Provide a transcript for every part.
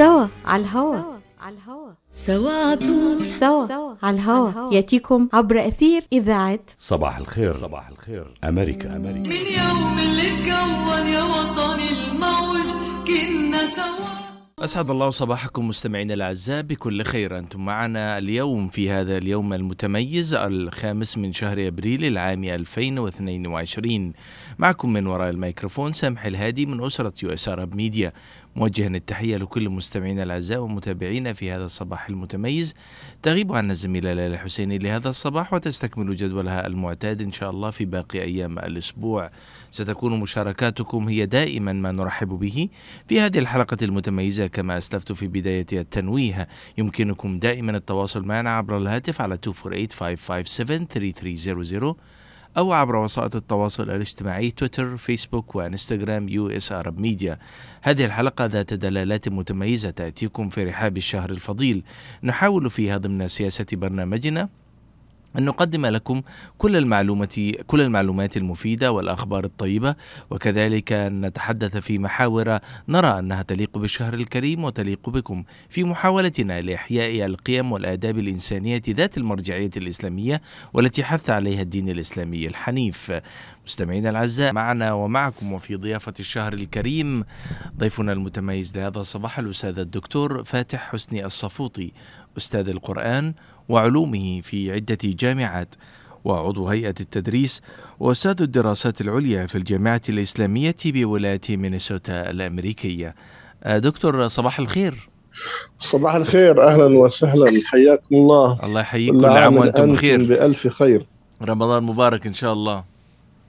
سوا على الهوا. على الهوا. سوا على طول سوا على الهوا. يأتيكم عبر أثير إذاعة صباح الخير. صباح الخير. أمريكا أمريكا. من يوم اللي اتكون يا وطني الموج كنا سوا. أسعد الله صباحكم مستمعينا الأعزاء بكل خير. أنتم معنا اليوم في هذا اليوم المتميز الخامس من شهر أبريل العام 2022 معكم من وراء الميكروفون سامح الهادي من أسرة US Arab Media. موجها التحية لكل مستمعينا الأعزاء ومتابعينا في هذا الصباح المتميز. تغيب عنا الزميلة ليلى حسيني لهذا الصباح وتستكمل جدولها المعتاد إن شاء الله في باقي أيام الأسبوع. ستكون مشاركاتكم هي دائما ما نرحب به في هذه الحلقة المتميزة. كما أسلفت في بداية التنويه يمكنكم دائما التواصل معنا عبر الهاتف على 248-557-3300 أو عبر وسائط التواصل الاجتماعي تويتر فيسبوك وإنستغرام US Arab Media. هذه الحلقة ذات دلالات متميزة تأتيكم في رحاب الشهر الفضيل. نحاول فيها ضمن سياسة برنامجنا أن نقدم لكم كل المعلومات كل المعلومات المفيدة والأخبار الطيبة وكذلك نتحدث في محاور نرى أنها تليق بالشهر الكريم وتليق بكم. في محاولتنا لإحياء القيم والآداب الإنسانية ذات المرجعية الإسلامية والتي حث عليها الدين الإسلامي الحنيف. مستمعينا الأعزاء معنا ومعكم وفي ضيافة الشهر الكريم ضيفنا المتميز لهذا الصباح الأستاذ الدكتور فاتح حسني الصفوطي أستاذ القرآن وعلومه في عدة جامعات وعضو هيئة التدريس وأستاذ الدراسات العليا في الجامعة الإسلامية بولاية مينيسوتا الأمريكية. آه، دكتور صباح الخير. صباح الخير أهلا وسهلا. حياكم الله. الله يحييك كل كل عام وأنتم أنتم بخير. بألف خير. رمضان مبارك إن شاء الله.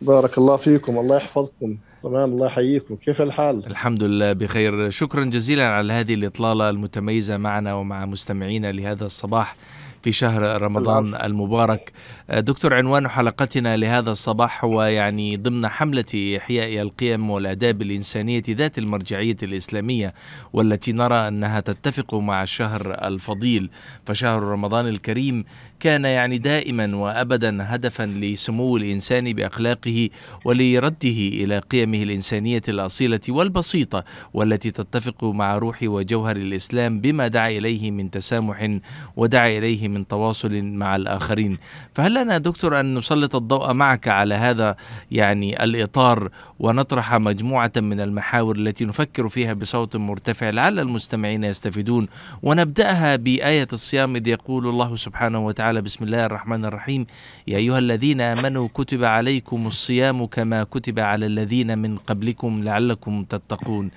بارك الله فيكم. الله يحفظكم. تمام الله يحييكم. كيف الحال؟ الحمد لله بخير. شكرا جزيلا على هذه الإطلالة المتميزة معنا ومع مستمعينا لهذا الصباح. في شهر رمضان المبارك. آه، دكتور عنوان حلقتنا لهذا الصباح هو يعني ضمن حملة إحياء القيم والآداب الإنسانية ذات المرجعية الإسلامية والتي نرى أنها تتفق مع الشهر الفضيل. فشهر رمضان الكريم كان يعني دائما وابدا هدفا لسمو الإنسان بأخلاقه ولرده إلى قيمه الإنسانية الأصيلة والبسيطة والتي تتفق مع روح وجوهر الإسلام بما دعا إليه من تسامح ودعا إليه من تواصل مع الآخرين. فهل لنا دكتور أن نسلط الضوء معك على هذا يعني الإطار ونطرح مجموعة من المحاور التي نفكر فيها بصوت مرتفع لعل المستمعين يستفيدون ونبدأها بآية الصيام إذ يقول الله سبحانه وتعالى بسم الله الرحمن الرحيم. يا أيها الذين آمنوا كتب عليكم الصيام كما كتب على الذين من قبلكم لعلكم تتقون.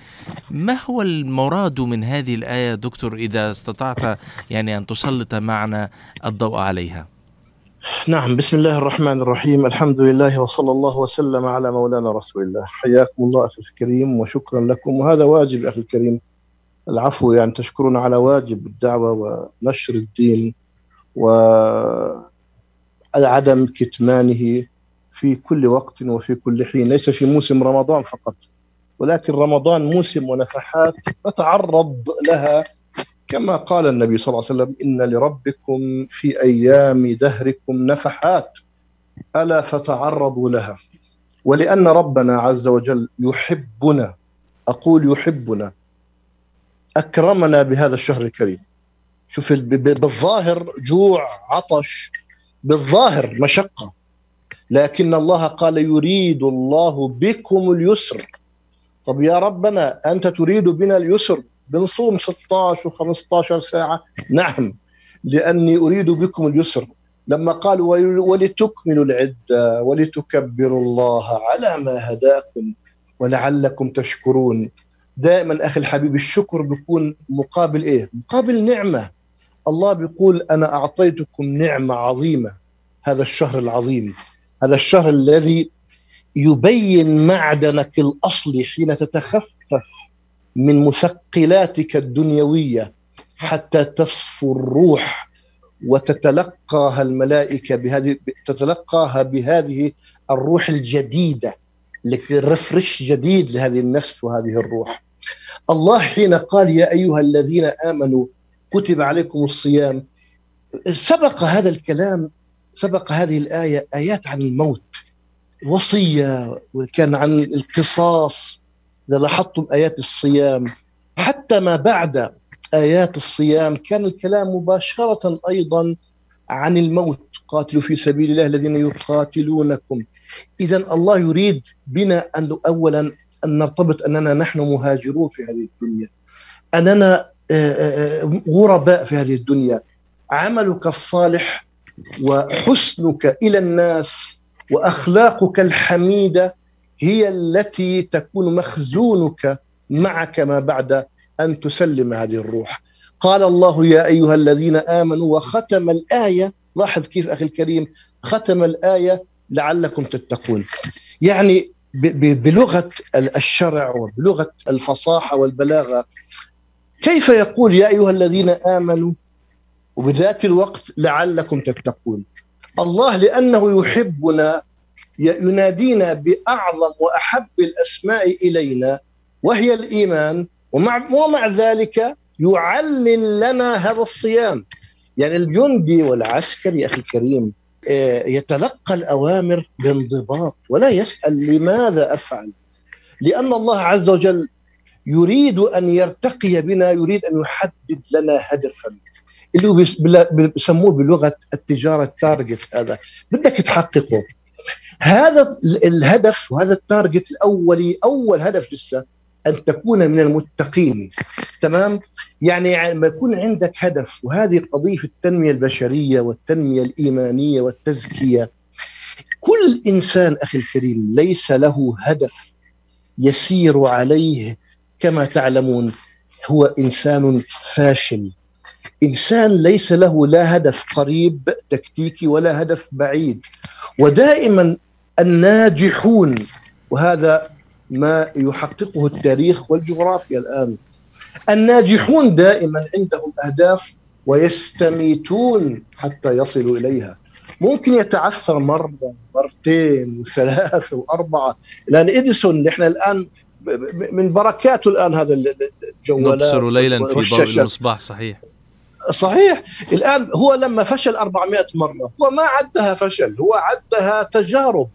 ما هو المراد من هذه الآية دكتور إذا استطعت يعني أن تسلط معنا الضوء عليها؟ نعم بسم الله الرحمن الرحيم. الحمد لله وصلى الله وسلم على مولانا رسول الله. حياكم الله أخي الكريم وشكرا لكم. وهذا واجب أخي الكريم العفو يعني تشكرون على واجب الدعوة ونشر الدين. وعدم كتمانه في كل وقت وفي كل حين. ليس في موسم رمضان فقط ولكن رمضان موسم ونفحات نتعرض لها. كما قال النبي صلى الله عليه وسلم إن لربكم في أيام دهركم نفحات ألا فتعرضوا لها. ولأن ربنا عز وجل يحبنا أقول يحبنا أكرمنا بهذا الشهر الكريم. شوف بالظاهر جوع عطش بالظاهر مشقة. لكن الله قال يريد الله بكم اليسر. طب يا ربنا أنت تريد بنا اليسر؟ بنصوم 16 و15 ساعة. نعم لأني أريد بكم اليسر. لما قال ول- ولتكملوا العدة ولتكبروا الله على ما هداكم ولعلكم تشكرون. دائما أخي الحبيب الشكر بيكون مقابل إيه؟ مقابل نعمة. الله بيقول أنا أعطيتكم نعمة عظيمة. هذا الشهر العظيم. هذا الشهر الذي يبين معدنك الأصلي حين تتخفف من مثقلاتك الدنيوية حتى تصفو الروح وتتلقاها الملائكة بهذه تتلقاها بهذه الروح الجديدة. رفرش جديد لهذه النفس وهذه الروح. الله حين قال يا أيها الذين آمنوا كتب عليكم الصيام. سبق هذا الكلام سبق هذه الآية آيات عن الموت وصية وكان عن القصاص إذا لاحظتم آيات الصيام. حتى ما بعد آيات الصيام كان الكلام مباشرة أيضا عن الموت. قاتلوا في سبيل الله الذين يقاتلونكم. إذا الله يريد بنا أن أولا أن نرتبط أننا نحن مهاجرون في هذه الدنيا. أننا غرباء في هذه الدنيا. عملك الصالح وحسنك إلى الناس وأخلاقك الحميدة هي التي تكون مخزونك معك ما بعد أن تسلم هذه الروح. قال الله يا أيها الذين آمنوا وختم الآية لاحظ كيف أخي الكريم ختم الآية لعلكم تتقون. يعني بلغة الشرع وبلغة الفصاحة والبلاغة كيف يقول يا أيها الذين آمنوا وبذات الوقت لعلكم تتقون. الله لأنه يحبنا ينادينا بأعظم وأحب الأسماء إلينا وهي الإيمان ومع, ومع ذلك يعلن لنا هذا الصيام. يعني الجندي والعسكري أخي الكريم آه، يتلقى الأوامر بانضباط ولا يسأل لماذا أفعل. لأن الله عز وجل يريد أن يرتقي بنا يريد أن يحدد لنا هدفا. اللي بيسموه بلغة التجارة التارجت هذا. بدك تحققه. هذا الهدف وهذا التارجت الأولي أول هدف لسه أن تكون من المتقين. تمام؟ يعني لما يكون عندك هدف وهذه قضية التنمية البشرية والتنمية الإيمانية والتزكية كل إنسان أخي الكريم ليس له هدف يسير عليه كما تعلمون هو إنسان فاشل. إنسان ليس له لا هدف قريب تكتيكي ولا هدف بعيد. ودائما الناجحون وهذا ما يحققه التاريخ والجغرافيا الآن. الناجحون دائما عندهم أهداف ويستميتون حتى يصلوا إليها. ممكن يتعثر مرة مرتين وثلاثة وأربعة لأن إديسون نحن الآن من بركاته الآن هذا الجوالات نبصر ليلا في ضوء المصباح صحيح. صحيح. الآن هو لما فشل 400 مرة هو ما عدها فشل هو عدها تجارب.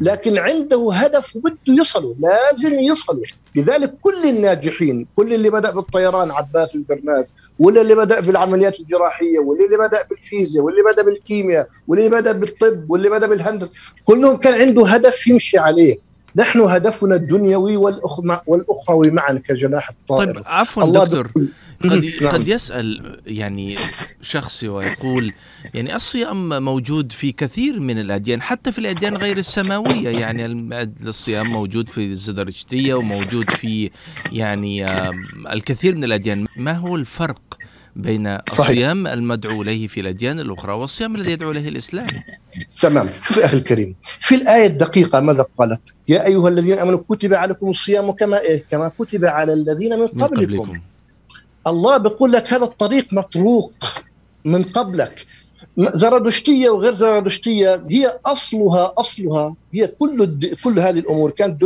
لكن عنده هدف وبده يصله لازم يصله. لذلك كل الناجحين كل اللي بدأ بالطيران عباس البرناس واللي اللي بدأ بالعمليات الجراحية واللي اللي بدأ بالفيزياء واللي بدأ بالكيمياء واللي بدأ بالطب واللي بدأ بالهندسة كلهم كان عنده هدف يمشي عليه. نحن هدفنا الدنيوي والأخروي معا كجناح الطائر. طيب عفوا دكتور. قد نعم. قد يسأل يعني شخص ويقول يعني الصيام موجود في كثير من الأديان حتى في الأديان غير السماوية. يعني الصيام موجود في الزدرجتيه وموجود في يعني الكثير من الأديان. ما هو الفرق بين الصيام صحيح. المدعو إليه في الأديان الأخرى والصيام الذي يدعو إليه الإسلام. تمام. شوف أخي الكريم في الآية الدقيقة ماذا قالت؟ يا أيها الذين آمنوا كتب عليكم الصيام كما إيه؟ كما كتب على الذين من قبلكم, من قبلكم. الله بيقول لك هذا الطريق مطروق من قبلك. زرادشتية وغير زرادشتية هي أصلها أصلها هي كل كل هذه الأمور. كانت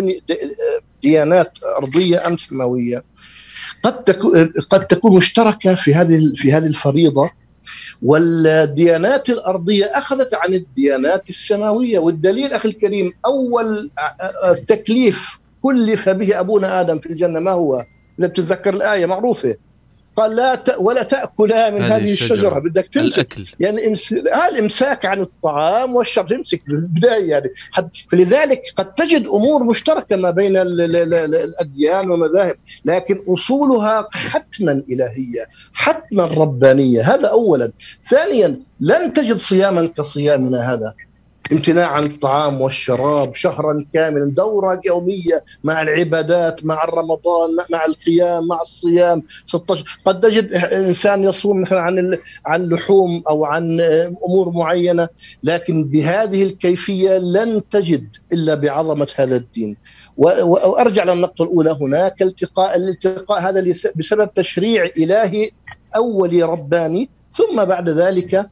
ديانات أرضية أم سماوية قد تكون قد تكون مشتركة في هذه في هذه الفريضة والديانات الأرضية أخذت عن الديانات السماوية والدليل أخي الكريم أول تكليف كلف به أبونا آدم في الجنة ما هو؟ إذا بتتذكر الآية معروفة قال لا ت... ولا تأكلا من هذه, هذه الشجرة, الشجرة. بدك تمسك. الأكل. يعني إمس... الإمساك عن الطعام والشرب. تمسك في البداية يعني. حد... فلذلك قد تجد أمور مشتركة ما بين ال... ال... ال... الأديان والمذاهب. لكن أصولها حتما إلهية حتما ربانية. هذا اولا. ثانيا لن تجد صياما كصيامنا هذا. امتناع عن الطعام والشراب شهرا كاملا دورة يومية مع العبادات مع الرمضان مع القيام مع الصيام. 16 قد تجد إنسان يصوم مثلا عن عن لحوم أو عن أمور معينة لكن بهذه الكيفية لن تجد إلا بعظمة هذا الدين. وأرجع للنقطة الأولى. هناك التقاء الالتقاء هذا بسبب تشريع إلهي أولي رباني ثم بعد ذلك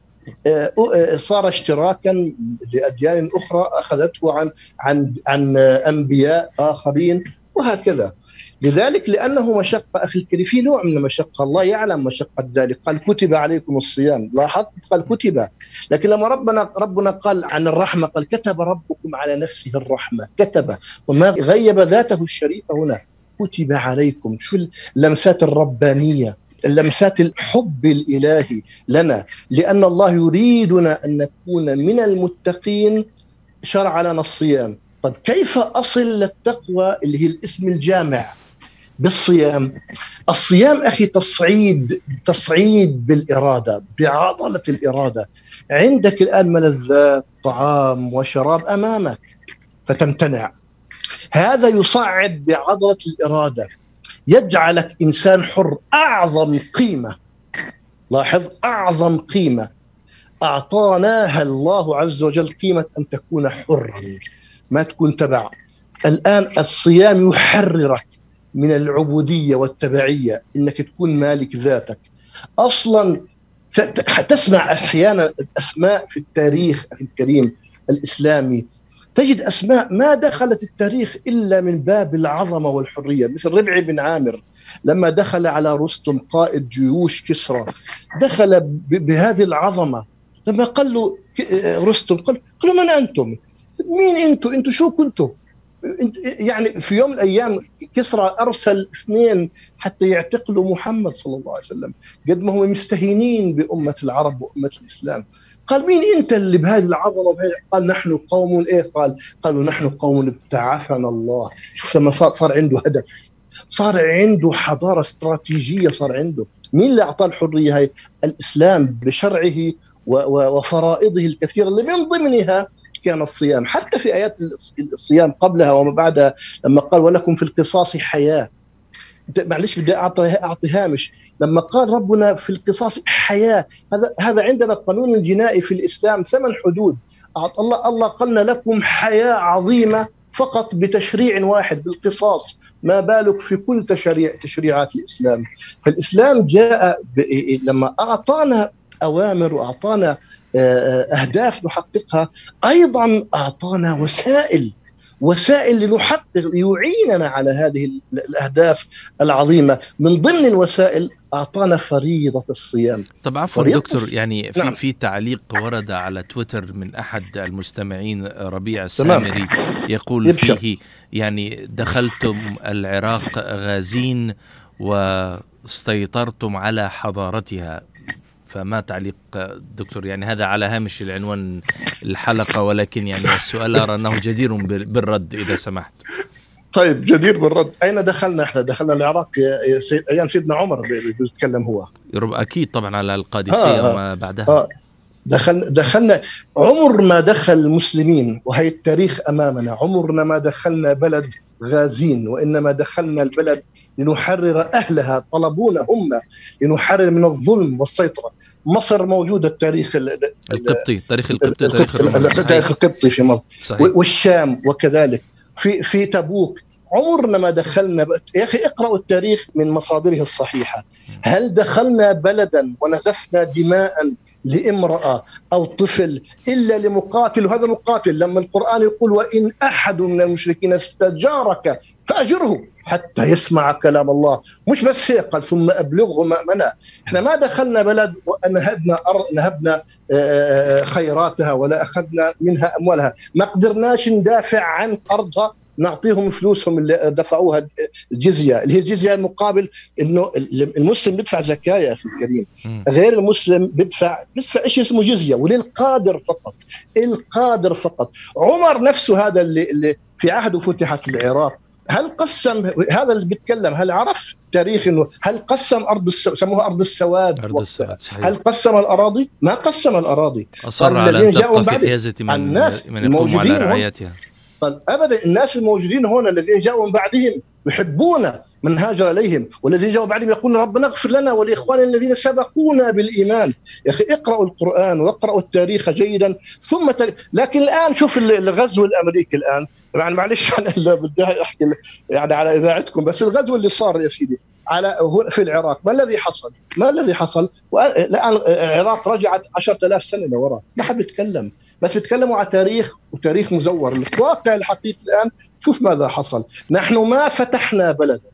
صار اشتراكا لأديان أخرى أخذته عن عن عن أنبياء آخرين وهكذا. لذلك لأنه مشقة أخي الكريم في نوع من المشقه الله يعلم مشقة ذلك. قال كتب عليكم الصيام. لاحظت؟ قال كتب. لكن لما ربنا ربنا قال عن الرحمة قال كتب ربكم على نفسه الرحمة. كتب. وما غيب ذاته الشريفة هنا. كتب عليكم. شو اللمسات الربانية. لمسات الحب الإلهي لنا لأن الله يريدنا أن نكون من المتقين شرع لنا الصيام. طب كيف أصل للتقوى اللي هي الاسم الجامع بالصيام؟ الصيام أخي تصعيد تصعيد بالإرادة بعضلة الإرادة. عندك الآن ملذات طعام وشراب أمامك فتمتنع. هذا يصعد بعضلة الإرادة. يجعلك إنسان حر أعظم قيمة. لاحظ؟ أعظم قيمة. أعطاناها الله عز وجل قيمة أن تكون حرا ما تكون تبع. الآن الصيام يحررك من العبودية والتبعية إنك تكون مالك ذاتك. أصلا تسمع أحيانا اسماء في التاريخ الكريم الإسلامي تجد أسماء ما دخلت التاريخ إلا من باب العظمة والحرية مثل ربعي بن عامر لما دخل على رستم قائد جيوش كسرى دخل بهذه العظمة لما قال له رستم قال له من أنتم؟ مين أنتم؟ أنتم شو؟ أنت- يعني في يوم من الأيام كسرى أرسل اثنين حتى يعتقلوا محمد صلى الله عليه وسلم قد ما هم مستهينين بأمة العرب وأمة الإسلام قال مين أنت اللي بهذه العظمة وبهذه؟ قال نحن قوم إيه؟ قال قالوا نحن قوم ابتعثنا الله. شوف لما صار صار عنده هدف. صار عنده حضارة استراتيجية صار عنده. مين اللي أعطاه الحرية هاي؟ الإسلام بشرعه وفرائضه الكثيرة اللي من ضمنها كان الصيام. حتى في آيات الص- الصيام قبلها وما بعدها لما قال ولكم في القصاص حياة. معلش بدي اعطي أعطي هامش. لما قال ربنا في القصاص حياة هذا هذا عندنا القانون الجنائي في الإسلام ثمان حدود. أعط الله الله قالنا لكم حياة عظيمة فقط بتشريع واحد بالقصاص. ما بالك في كل تشريع تشريعات الإسلام. فالإسلام جاء. لما أعطانا أوامر وأعطانا آه، أهداف نحققها أيضا أعطانا وسائل وسائل لنحقق ليعيننا على هذه ال- الأهداف العظيمة من ضمن الوسائل أعطانا فريضة الصيام طب عفوا دكتور يعني في نعم. في تعليق ورد على تويتر من أحد المستمعين ربيع. السامري يقول يبشر. فيه يعني دخلتم العراق غازين واستيطرتم على حضارتها فما تعليق دكتور؟ يعني هذا على هامش العنوان الحلقة ولكن يعني السؤال أرى أنه جدير بال- بالرد إذا سمحت. طيب جدير بالرد. أين دخلنا إحنا؟ دخلنا العراق سيد أيام سيدنا عمر بي- بيتكلم هو. أكيد طبعا على القادسية آه، آه. وما بعدها. آه. دخلنا دخلنا عمر ما دخل المسلمين وهي التاريخ أمامنا. عمرنا ما دخلنا بلد غازين وإنما دخلنا البلد لنحرر أهلها طلبونا هم لنحرر من الظلم والسيطرة. مصر موجودة التاريخ ال- ال- القبطي تاريخ القبطي تاريخ القبطي- التاريخ في مصر. صحيح. والشام وكذلك. في في تبوك. عمرنا ما دخلنا. يا أخي اقرأوا التاريخ من مصادره الصحيحة. هل دخلنا بلدا ونزفنا دماء لامرأة أو طفل إلا لمقاتل؟ وهذا مقاتل لما القرآن يقول وإن أحد من المشركين استجارك فأجره. حتى يسمع كلام الله. مش بس هيك قال ثم أبلغه مأمنة. إحنا ما دخلنا بلد ونهبنا أر... نهبنا آه، خيراتها ولا أخذنا منها أموالها. ما قدرناش ندافع عن أرضها نعطيهم فلوسهم اللي دفعوها الجزيه اللي هي الجزيه مقابل إنه المسلم بيدفع زكاة يا أخي الكريم. غير المسلم بيدفع بيدفع شيء اسمه؟ جزية. وللقادر فقط. القادر فقط. عمر نفسه هذا اللي, اللي في عهده فتحت العراق. هل قسم هذا اللي بيتكلم هل عرف تاريخ إنه هل قسم أرض السو... سموها أرض السواد وقتها. السواد صحيح. هل قسم الأراضي؟ ما قسم الأراضي. قال على جاءوا تبقى في حيازة من, الناس من على الموجودين هم- رعايتها. ابدا الناس الموجودين هنا الذين جاءوا من بعدهم يحبون من هاجر إليهم والذين جاءوا بعدهم يقولون ربنا اغفر لنا ولإخواننا الذين سبقونا بالإيمان. يا أخي اقرأوا القرآن واقرأوا التاريخ جيدا ثم ت... لكن الآن شوف الغزو الأمريكي الآن. يعني معلش أنا بدي أحكي يعني على إذاعتكم بس الغزو اللي صار يا سيدي على في العراق ما الذي حصل؟ ما الذي حصل؟ الآن العراق رجعت 10000 سنة لورا ما حد بيتكلم بس بيتكلموا على تاريخ وتاريخ مزور الواقع الحقيقي الآن شوف ماذا حصل نحن ما فتحنا بلدا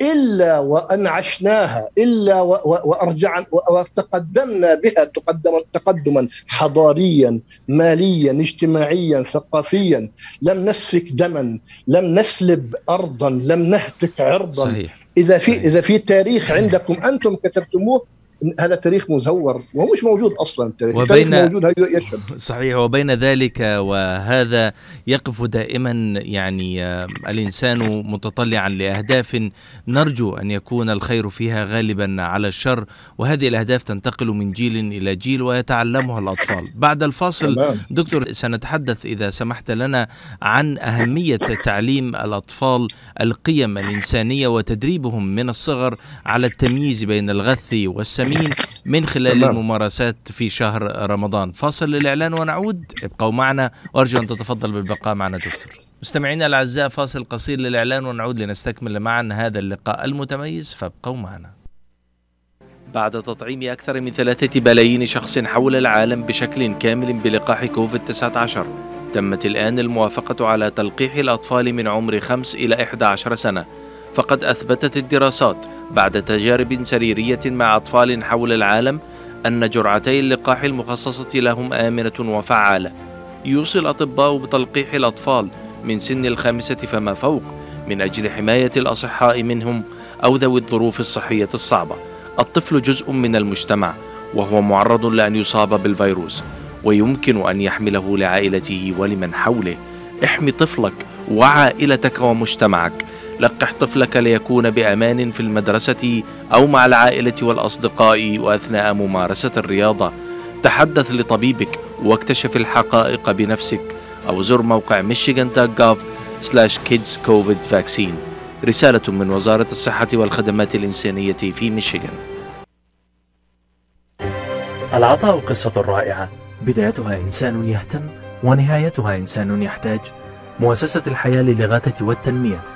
إلا وأنعشناها إلا و- و- وارجعن و- وتقدمنا بها تقدم تقدما حضاريا ماليا اجتماعيا ثقافيا. لم نسفك دما لم نسلب ارضا لم نهتك عرضا. صحيح. إذا في إذا في تاريخ عندكم أنتم كتبتموه هذا تاريخ مزور وهو مش موجود أصلا التاريخ. وبين- التاريخ موجود يشهد. صحيح وبين ذلك وهذا يقف دائما يعني آه، الإنسان متطلعا لأهداف نرجو أن يكون الخير فيها غالبا على الشر. وهذه الأهداف تنتقل من جيل إلى جيل ويتعلمها الأطفال. بعد الفاصل تمام. دكتور سنتحدث إذا سمحت لنا عن أهمية تعليم الأطفال القيم الإنسانية وتدريبهم من الصغر على التمييز بين الغث والسمين من خلال تمام. الممارسات في شهر رمضان. فاصل للإعلان ونعود. ابقوا معنا. وأرجو أن تتفضل بالبقاء معنا دكتور. مستمعينا الأعزاء فاصل قصير للإعلان ونعود لنستكمل معا هذا اللقاء المتميز. فابقوا معنا. بعد تطعيم أكثر من ثلاثة بلايين شخص حول العالم بشكل كامل بلقاح كوفيد 19 تمت الآن الموافقة على تلقيح الأطفال من عمر 5 إلى 11 سنة. فقد أثبتت الدراسات بعد تجارب سريرية مع أطفال حول العالم أن جرعتي اللقاح المخصصة لهم آمنة وفعالة. يوصي الأطباء بتلقيح الأطفال من سن الخامسة فما فوق من أجل حماية الأصحاء منهم أو ذوي الظروف الصحية الصعبة. الطفل جزء من المجتمع وهو معرض لأن يصاب بالفيروس ويمكن أن يحمله لعائلته ولمن حوله. احمي طفلك وعائلتك ومجتمعك. لقح طفلك ليكون بأمان في المدرسة أو مع العائلة والأصدقاء وأثناء ممارسة الرياضة. تحدث لطبيبك واكتشف الحقائق بنفسك أو زر موقع michigan.gov slash kids covid vaccine. رسالة من وزارة الصحة والخدمات الإنسانية في ميشيغان. العطاء قصة رائعة. بدايتها إنسان يهتم ونهايتها إنسان يحتاج. مؤسسة الحياة للإغاثة والتنمية.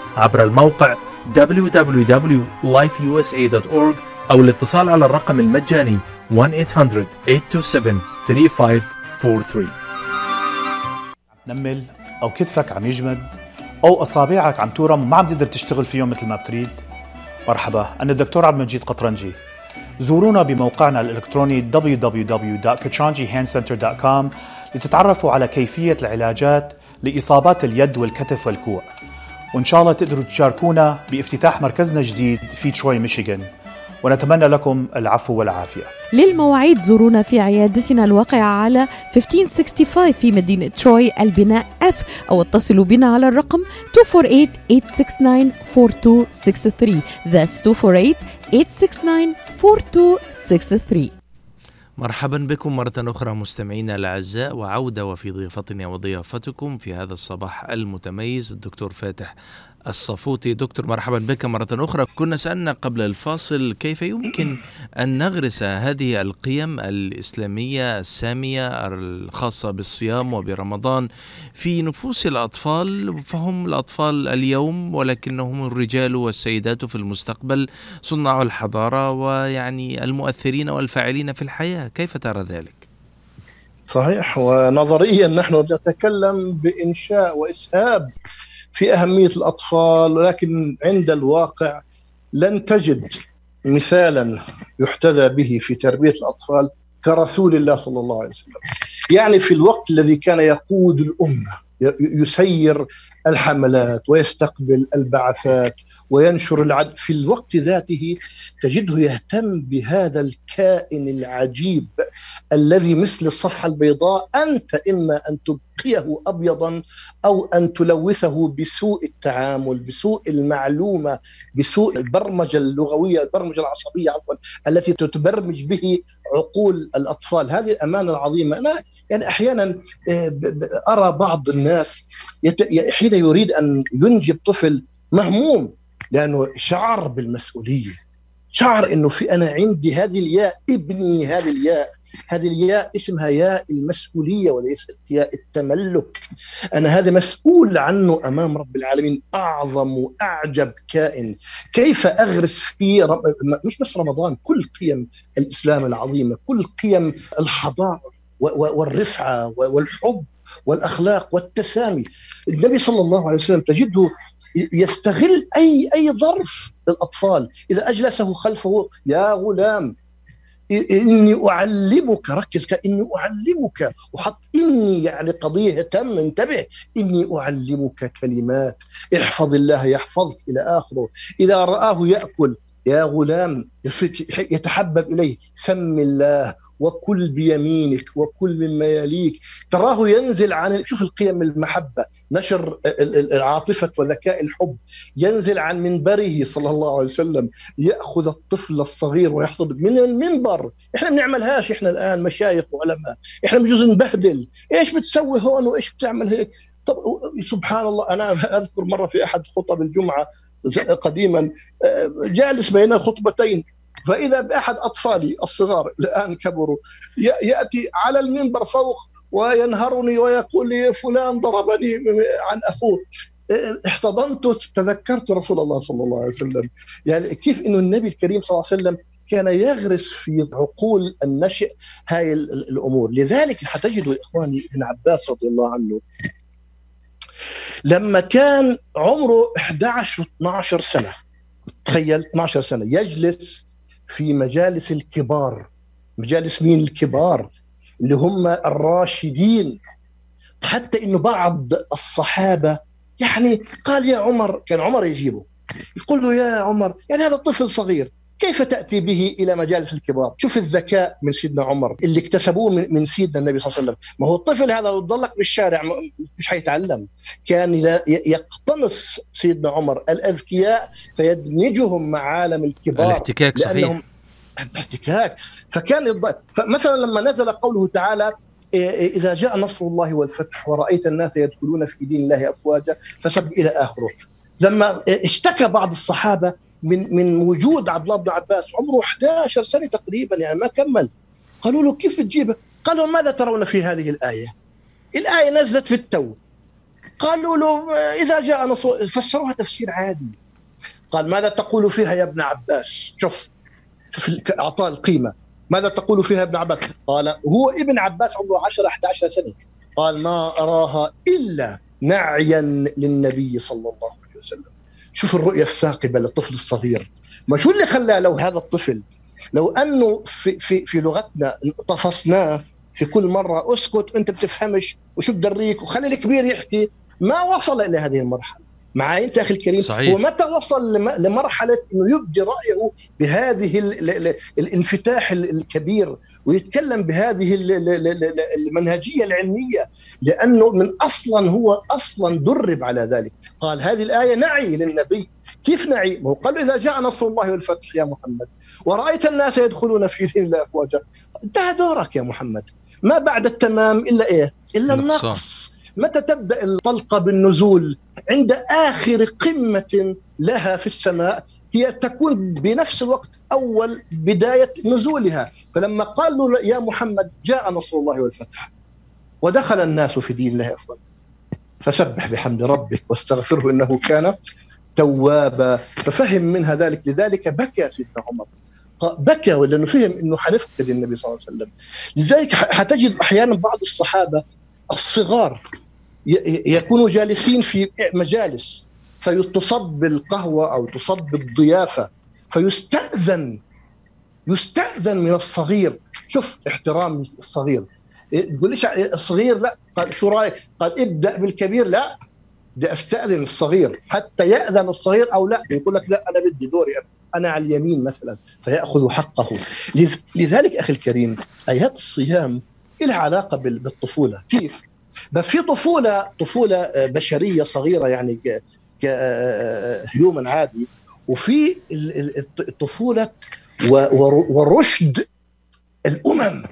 عبر الموقع www.lifeusa.org أو الاتصال على الرقم المجاني 1-800-827-3543 تنمل أو كتفك عم يجمد أو أصابعك عم تورم وما عم تقدر تشتغل فيهم مثل ما بتريد. مرحبا أنا الدكتور عبد المجيد قطرنجي. زورونا بموقعنا الإلكتروني www.kachanjihandcenter.com لتتعرفوا على كيفية العلاجات لإصابات اليد والكتف والكوع. وإن شاء الله تقدروا تشاركونا بافتتاح مركزنا الجديد في تروي ميشيغان. ونتمنى لكم العفو والعافية. للمواعيد زورونا في عيادتنا الواقعة على 1565 في مدينة تروي البناء F أو اتصلوا بنا على الرقم 248-869-4263 That's 248-869-4263 مرحبا بكم مرة أخرى مستمعينا الأعزاء وعودة وفي ضيافتنا وضيافتكم في هذا الصباح المتميز الدكتور فاتح الصفوتي. دكتور مرحبا بك مرة أخرى. كنا سألنا قبل الفاصل كيف يمكن أن نغرس هذه القيم الإسلامية السامية الخاصة بالصيام وبرمضان في نفوس الأطفال فهم الأطفال اليوم ولكنهم الرجال والسيدات في المستقبل صناع الحضارة ويعني المؤثرين والفاعلين في الحياة. كيف ترى ذلك؟ صحيح ونظريا نحن نتكلم بإنشاء وإسهاب في أهمية الأطفال ولكن عند الواقع لن تجد مثالا يحتذى به في تربية الأطفال كرسول الله صلى الله عليه وسلم. يعني في الوقت الذي كان يقود الأمة يسير الحملات ويستقبل البعثات وينشر العدل في الوقت ذاته تجده يهتم بهذا الكائن العجيب الذي مثل الصفحة البيضاء أنت إما أن تبقيه أبيضا أو أن تلوثه بسوء التعامل بسوء المعلومة بسوء البرمجة اللغوية البرمجة العصبية عفوا التي تتبرمج به عقول الأطفال. هذه الأمانة العظيمة. أنا يعني أحيانا آه، أرى بعض الناس حين يريد أن ينجب طفل مهموم لأنه شعر بالمسؤولية. شعر إنه في أنا عندي هذه الياء ابني هذه الياء. هذه الياء اسمها ياء المسؤولية وليست ياء التملك. أنا هذا مسؤول عنه أمام رب العالمين أعظم وأعجب كائن. كيف أغرس في رم... مش بس رمضان كل قيم الإسلام العظيمة كل قيم الحضارة و- و- والرفعة و- والحب والأخلاق والتسامي. النبي صلى الله عليه وسلم تجده يستغل أي أي ظرف للأطفال. إذا أجلسه خلفه يا غلام إني أعلمك ركز إني أعلمك وحط إني يعني قضية تم انتبه إني أعلمك كلمات احفظ الله يحفظك إلى آخره. إذا رآه يأكل يا غلام يتحبب إليه سم الله وكل بيمينك وكل مما يليك. تراه ينزل عن شوف القيم المحبة نشر ال- ال- العاطفة وذكاء الحب. ينزل عن منبره صلى الله عليه وسلم يأخذ الطفل الصغير ويحضر من المنبر. إحنا بنعملهاش إحنا الآن مشايخ وعلماء. إحنا بجوز نبهدل. إيش بتسوي هون وإيش بتعمل هيك؟ طب سبحان الله أنا أذكر مرة في أحد خطب الجمعة قديما آه، جالس بين خطبتين فإذا بأحد أطفالي الصغار الآن كبروا ي- يأتي على المنبر فوق وينهرني ويقول لي فلان ضربني عن أخوه. آه، احتضنت تذكرت رسول الله صلى الله عليه وسلم. يعني كيف إنه النبي الكريم صلى الله عليه وسلم كان يغرس في عقول النشئ هاي ال- ال- الأمور. لذلك حتجدوا إخواني ابن عباس رضي الله عنه لما كان عمره 11 12 سنة تخيل 12 سنة يجلس في مجالس الكبار مجالس مين الكبار؟ اللي هم الراشدين. حتى إنه بعض الصحابة يعني قال يا عمر كان عمر يجيبه يقول له يا عمر يعني هذا طفل صغير كيف تأتي به إلى مجالس الكبار؟ شوف الذكاء من سيدنا عمر اللي اكتسبوه من, من سيدنا النبي صلى الله عليه وسلم، ما هو الطفل هذا لو ضلك بالشارع مش حيتعلم، كان يقتنص سيدنا عمر الأذكياء فيدمجهم مع عالم الكبار. الاحتكاك صحيح. لانهم احتكاك فكان الض... فمثلا لما نزل قوله تعالى إيه إيه إذا جاء نصر الله والفتح ورأيت الناس يدخلون في دين الله أفواجا فسب إلى آخره. لما إيه اشتكى بعض الصحابة من من وجود عبد الله بن عباس عمره 11 سنة تقريبا يعني ما كمل قالوا له كيف تجيبه؟ قالوا ماذا ترون في هذه الآية؟ الآية نزلت في التو قالوا له إذا جاء نصر فسروها تفسير عادي قال ماذا تقول فيها يا ابن عباس؟ شوف شوف أعطاء القيمة ماذا تقول فيها ابن عباس؟ قال هو ابن عباس عمره 10 11 سنة قال ما أراها إلا نعيا للنبي صلى الله عليه وسلم شوف الرؤية الثاقبة للطفل الصغير. ما شو اللي خلى لو هذا الطفل لو أنه في في في لغتنا طفصناه في كل مرة أسكت أنت بتفهمش وشو بدريك؟ وخلي الكبير يحكي. ما وصل إلى هذه المرحلة. معي أنت أخي الكريم؟ صحيح. ومتى وصل لم- لمرحلة إنه يبدي رأيه بهذه ال- ال- ال- الانفتاح ال- الكبير؟ ويتكلم بهذه ال- ال- ال- ال- المنهجية العلمية لأنه من أصلا هو أصلا درب على ذلك. قال هذه الآية نعي للنبي. كيف نعي؟ ما هو قال إذا جاء نصر الله والفتح يا محمد. ورأيت الناس يدخلون في دين الله افواجا. انتهى دورك يا محمد. ما بعد التمام إلا إيه؟ إلا. النقص. متى تبدأ الطلقة بالنزول؟ عند آخر قمة لها في السماء هي تكون بنفس الوقت أول بداية نزولها. فلما قال له يا محمد جاء نصر الله والفتح ودخل الناس في دين الله افواجا فسبح بحمد ربك واستغفره إنه كان توابا. ففهم منها ذلك لذلك بكى سيدنا عمر. بكى لأنه فهم إنه حنفقد النبي صلى الله عليه وسلم. لذلك حتجد أحيانا بعض الصحابة الصغار يكونوا جالسين في مجالس فتصب القهوة أو تصب الضيافة فيستأذن يستأذن من الصغير. شوف احترام الصغير. إيه، تقول ليش الصغير؟ لا. قال شو رأيك؟ قال ابدأ بالكبير. لا. بدي أستأذن الصغير. حتى يأذن الصغير أو لا. يقول لك لا أنا بدي دوري أنا. على اليمين مثلا. فيأخذ حقه. لذ- لذلك أخي الكريم آيات الصيام لها علاقة بال- بالطفولة. كيف؟ بس في طفولة طفولة آه، بشرية صغيرة يعني ك هيومن عادي. وفي ال- ال- الطفولة ورشد الأمم.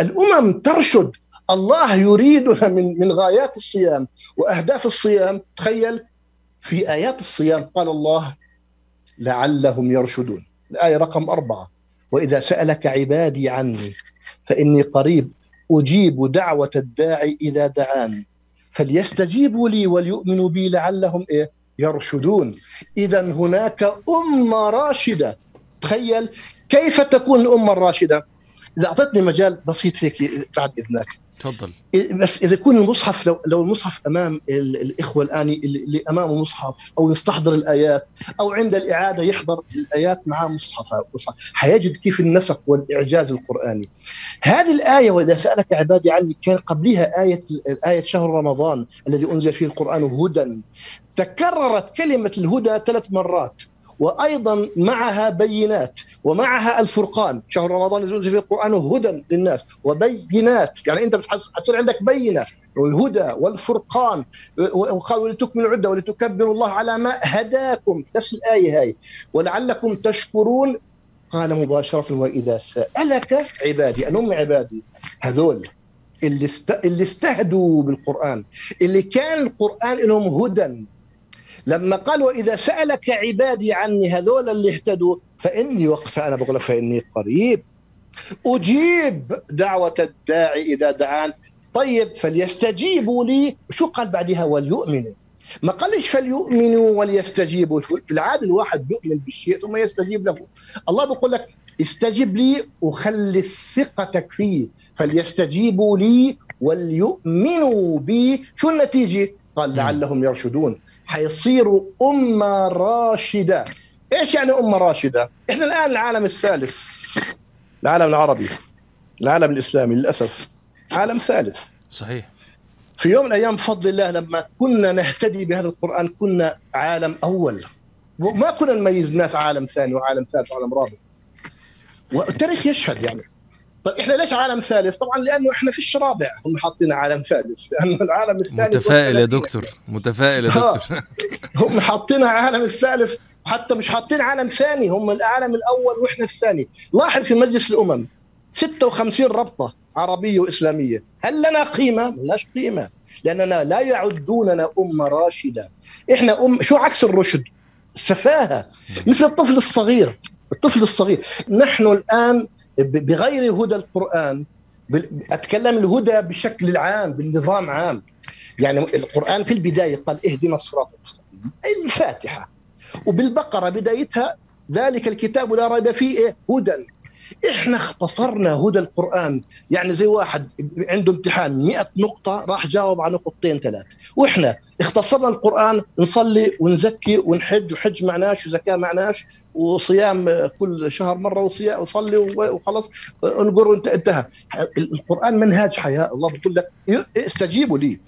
الأمم ترشد الله يريدنا من من غايات الصيام وأهداف الصيام. تخيل في آيات الصيام قال الله لعلهم يرشدون. الآية رقم أربعة. وإذا سألك عبادي عني فإني قريب أجيب دعوة الداعي إذا دعان فليستجيبوا لي وليؤمنوا بي لعلهم إيه؟ يرشدون. إذا هناك أمة راشدة. تخيل كيف تكون الأمة الراشدة؟ إذا أعطتني مجال بسيط هيك بعد إذنك. تفضل. بس إذا يكون المصحف لو لو المصحف أمام ال- الإخوة الآن اللي امامه مصحف أو يستحضر الآيات أو عند الإعادة يحضر الآيات مع مصحف حيجد كيف النسق والإعجاز القرآني. هذه الآية وإذا سألك عبادي عني كان قبلها آية آية شهر رمضان الذي أنزل فيه القرآن هدى. تكررت كلمة الهدى ثلاث مرات. وأيضا معها بينات ومعها الفرقان. شهر رمضان انزل فيه القرآن هدى للناس وبينات. يعني أنت حتصير عندك بينة. والهدى والفرقان. وقال ولتكملوا العدة ولتكبروا الله على ما هداكم. نفس الآية هاي. ولعلكم تشكرون. قال مباشرة وإذا سألك عبادي ان هم عبادي هذول اللي است... اللي استهدوا بالقرآن اللي كان القرآن لهم هدى لما قال وإذا سألك عبادي عني هذول اللي اهتدوا فإني وقت فانا بقول لك فإني قريب. أجيب دعوة الداعي إذا دعان. طيب فليستجيبوا لي. شو قال بعدها؟ وليؤمنوا. ما قالش فليؤمنوا وليستجيبوا. في العاده الواحد بيؤمن بالشيء ثم يستجيب له. الله بيقول لك استجب لي وخلي ثقتك فيه. فليستجيبوا لي وليؤمنوا بي. شو النتيجة؟ قال لعلهم يرشدون. حيصيروا أمة راشدة. إيش يعني أمة راشدة؟ إحنا الآن العالم الثالث. العالم العربي. العالم الإسلامي للأسف. عالم ثالث. صحيح. في يوم من الأيام بفضل الله لما كنا نهتدي بهذا القرآن كنا عالم أول. وما كنا نميز ناس عالم ثاني وعالم ثالث وعالم رابع. والتاريخ يشهد يعني. طيب إحنا ليش عالم ثالث؟ طبعا لأنه إحنا فيش رابع هم حاطين عالم ثالث لأنه العالم الثاني متفائل يا 30. دكتور متفائل يا. دكتور هم حاطينها عالم الثالث وحتى مش حاطين عالم ثاني هم العالم الأول وإحنا الثاني لاحظ في مجلس الأمم 56 ربطة عربية وإسلامية هل لنا قيمة؟ ملناش قيمة لأننا لا يعدوننا أمة راشدة إحنا أم شو عكس الرشد؟ السفاهة مثل الطفل الصغير الطفل الصغير نحن الآن بغير هدى القرآن بال- أتكلم الهدى بشكل العام بالنظام عام. يعني القرآن في البداية قال اهدنا الصراط المستقيم الفاتحة. وبالبقرة بدايتها ذلك الكتاب لا ريب فيه إيه؟ هدى. إحنا اختصرنا هدى القرآن. يعني زي واحد عنده امتحان 100 نقطة راح جاوب على نقطتين ثلاث وإحنا اختصرنا القرآن نصلي ونزكي ونحج وحج معناش وزكاة معناش وصيام كل شهر مرة وصيام وصلي وخلص نقر وانت- انتهى. القرآن منهاج حياة. الله بيقول لك استجيبوا لي.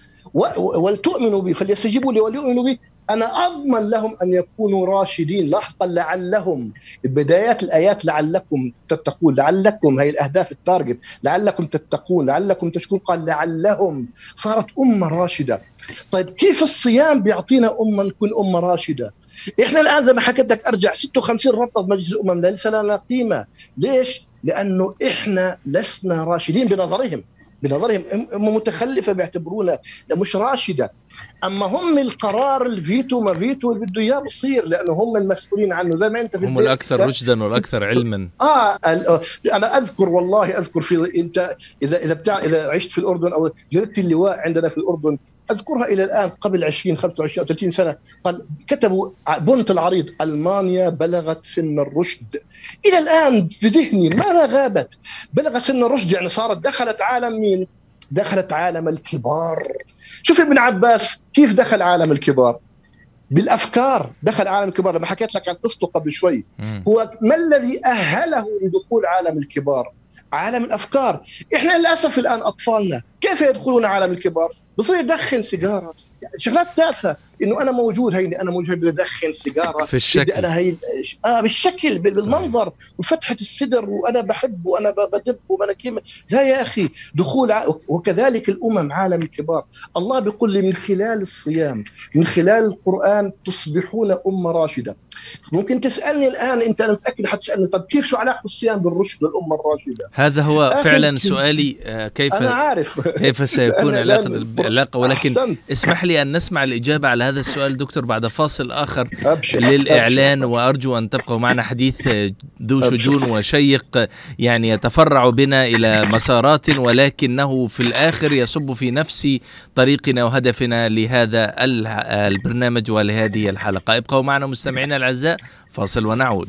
ولتؤمنوا بي. فليستجيبوا لي وليؤمنوا بي. أنا أضمن لهم أن يكونوا راشدين لاحقا لعلهم. بدايات الآيات لعلكم تتقون لعلكم هي الأهداف ال target لعلكم تتقون لعلكم تشكرون قال لعلهم. صارت أمة راشدة. طيب كيف الصيام بيعطينا أمة نكون أمة راشدة؟ إحنا الآن زي ما حكيت لك أرجع 56 ربطه في مجلس الأمم ليس لنا قيمة. ليش؟ لأنه إحنا لسنا راشدين بنظرهم. بنظرهم هم متخلفة بيعتبرونا مش راشدة. أما هم القرار الفيتو ما فيتو اللي بده إياه بصير لأنه هم المسؤولين عنه. زي ما أنت في هم الأكثر رشدا والأكثر علما. آه ال- أنا أذكر والله أذكر في أنت إذا إذا بتاع إذا عشت في الأردن أو جلدت اللواء عندنا في الأردن أذكرها إلى الآن قبل 20 25 أو 30 سنة قال كتبوا بنت العريض ألمانيا بلغت سن الرشد إلى الآن في ذهني ما غابت بلغت سن الرشد يعني صارت دخلت عالم مين؟ دخلت عالم الكبار شوف ابن عباس كيف دخل عالم الكبار بالأفكار دخل عالم الكبار لما حكيت لك عن قصته قبل شوي. هو ما الذي أهله لدخول عالم الكبار؟ عالم الأفكار، إحنا للأسف الآن أطفالنا كيف يدخلون عالم الكبار؟ بصير يدخن سيجارة. يعني شغلات تافهة. إنه أنا موجود هيني أنا موجود بدي ادخن سيجارة في الشكل. أنا هي آه بالشكل بال- بالمنظر وفتحة الصدر وأنا بحب وأنا بدب وأنا كيف لا يا أخي دخول ع... وكذلك الأمم عالم الكبار الله بيقول لي من خلال الصيام من خلال القرآن تصبحون أمة راشدة ممكن تسألني الآن أنت أنا متأكد حتسألني طب كيف شو علاقة الصيام بالرشد والأمة الراشدة؟ هذا هو فعلا سؤالي آه، كيف أنا عارف كيف سيكون علاقة العلاقة ولكن أحسنت. اسمح لي أن نسمع الإجابة على هذا السؤال دكتور بعد فاصل آخر أبشر للإعلان وأرجو أن تبقوا معنا حديث ذو أبشر. شجون وشيق يعني يتفرع بنا إلى مسارات ولكنه في الآخر يصب في نفس طريقنا وهدفنا لهذا ال- البرنامج ولهذه الحلقة. ابقوا معنا مستمعينا الأعزاء فاصل ونعود.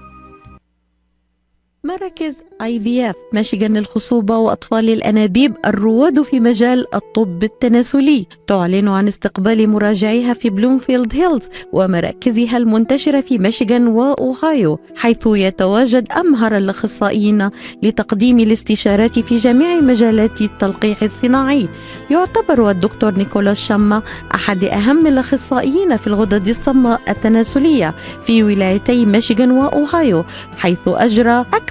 مراكز IVF ميشيغان للخصوبة وأطفال الأنابيب الرواد في مجال الطب التناسلي. تعلن عن استقبال مراجعيها في بلومفيلد هيلز ومراكزها المنتشرة في ميشيغان وأوهايو حيث يتواجد أمهر الأخصائيين لتقديم الاستشارات في جميع مجالات التلقيح الصناعي. يعتبر الدكتور نيكولاس شاما أحد أهم الأخصائيين في الغدد الصماء التناسلية في ولايتي ميشيغان وأوهايو حيث أجرى أكثر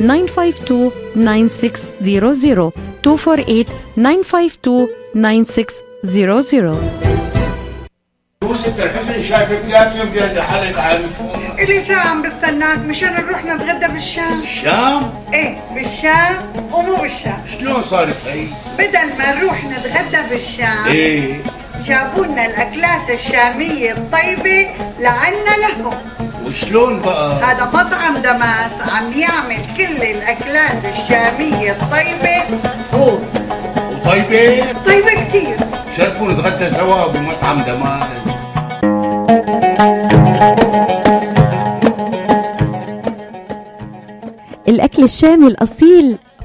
952 9600 248 952 9600 يوسف الحسن شايفك لازم جاي حالك عن إلي ساعة عم بستناك. مشان نروح نتغدى بالشام. الشام إيه بالشام ومو بالشام. شلون صارت هي؟ بدل ما نروح نتغدى بالشام. إيه. جابوا لنا الأكلات الشامية الطيبة لعنا لهم وشلون بقى؟ هذا مطعم دماس عم يعمل كل الأكلات الشامية الطيبة هو وطيبة؟ طيبة كتير شرفوا نتغدى سوا بمطعم دمار الأكل الشامي الأصيل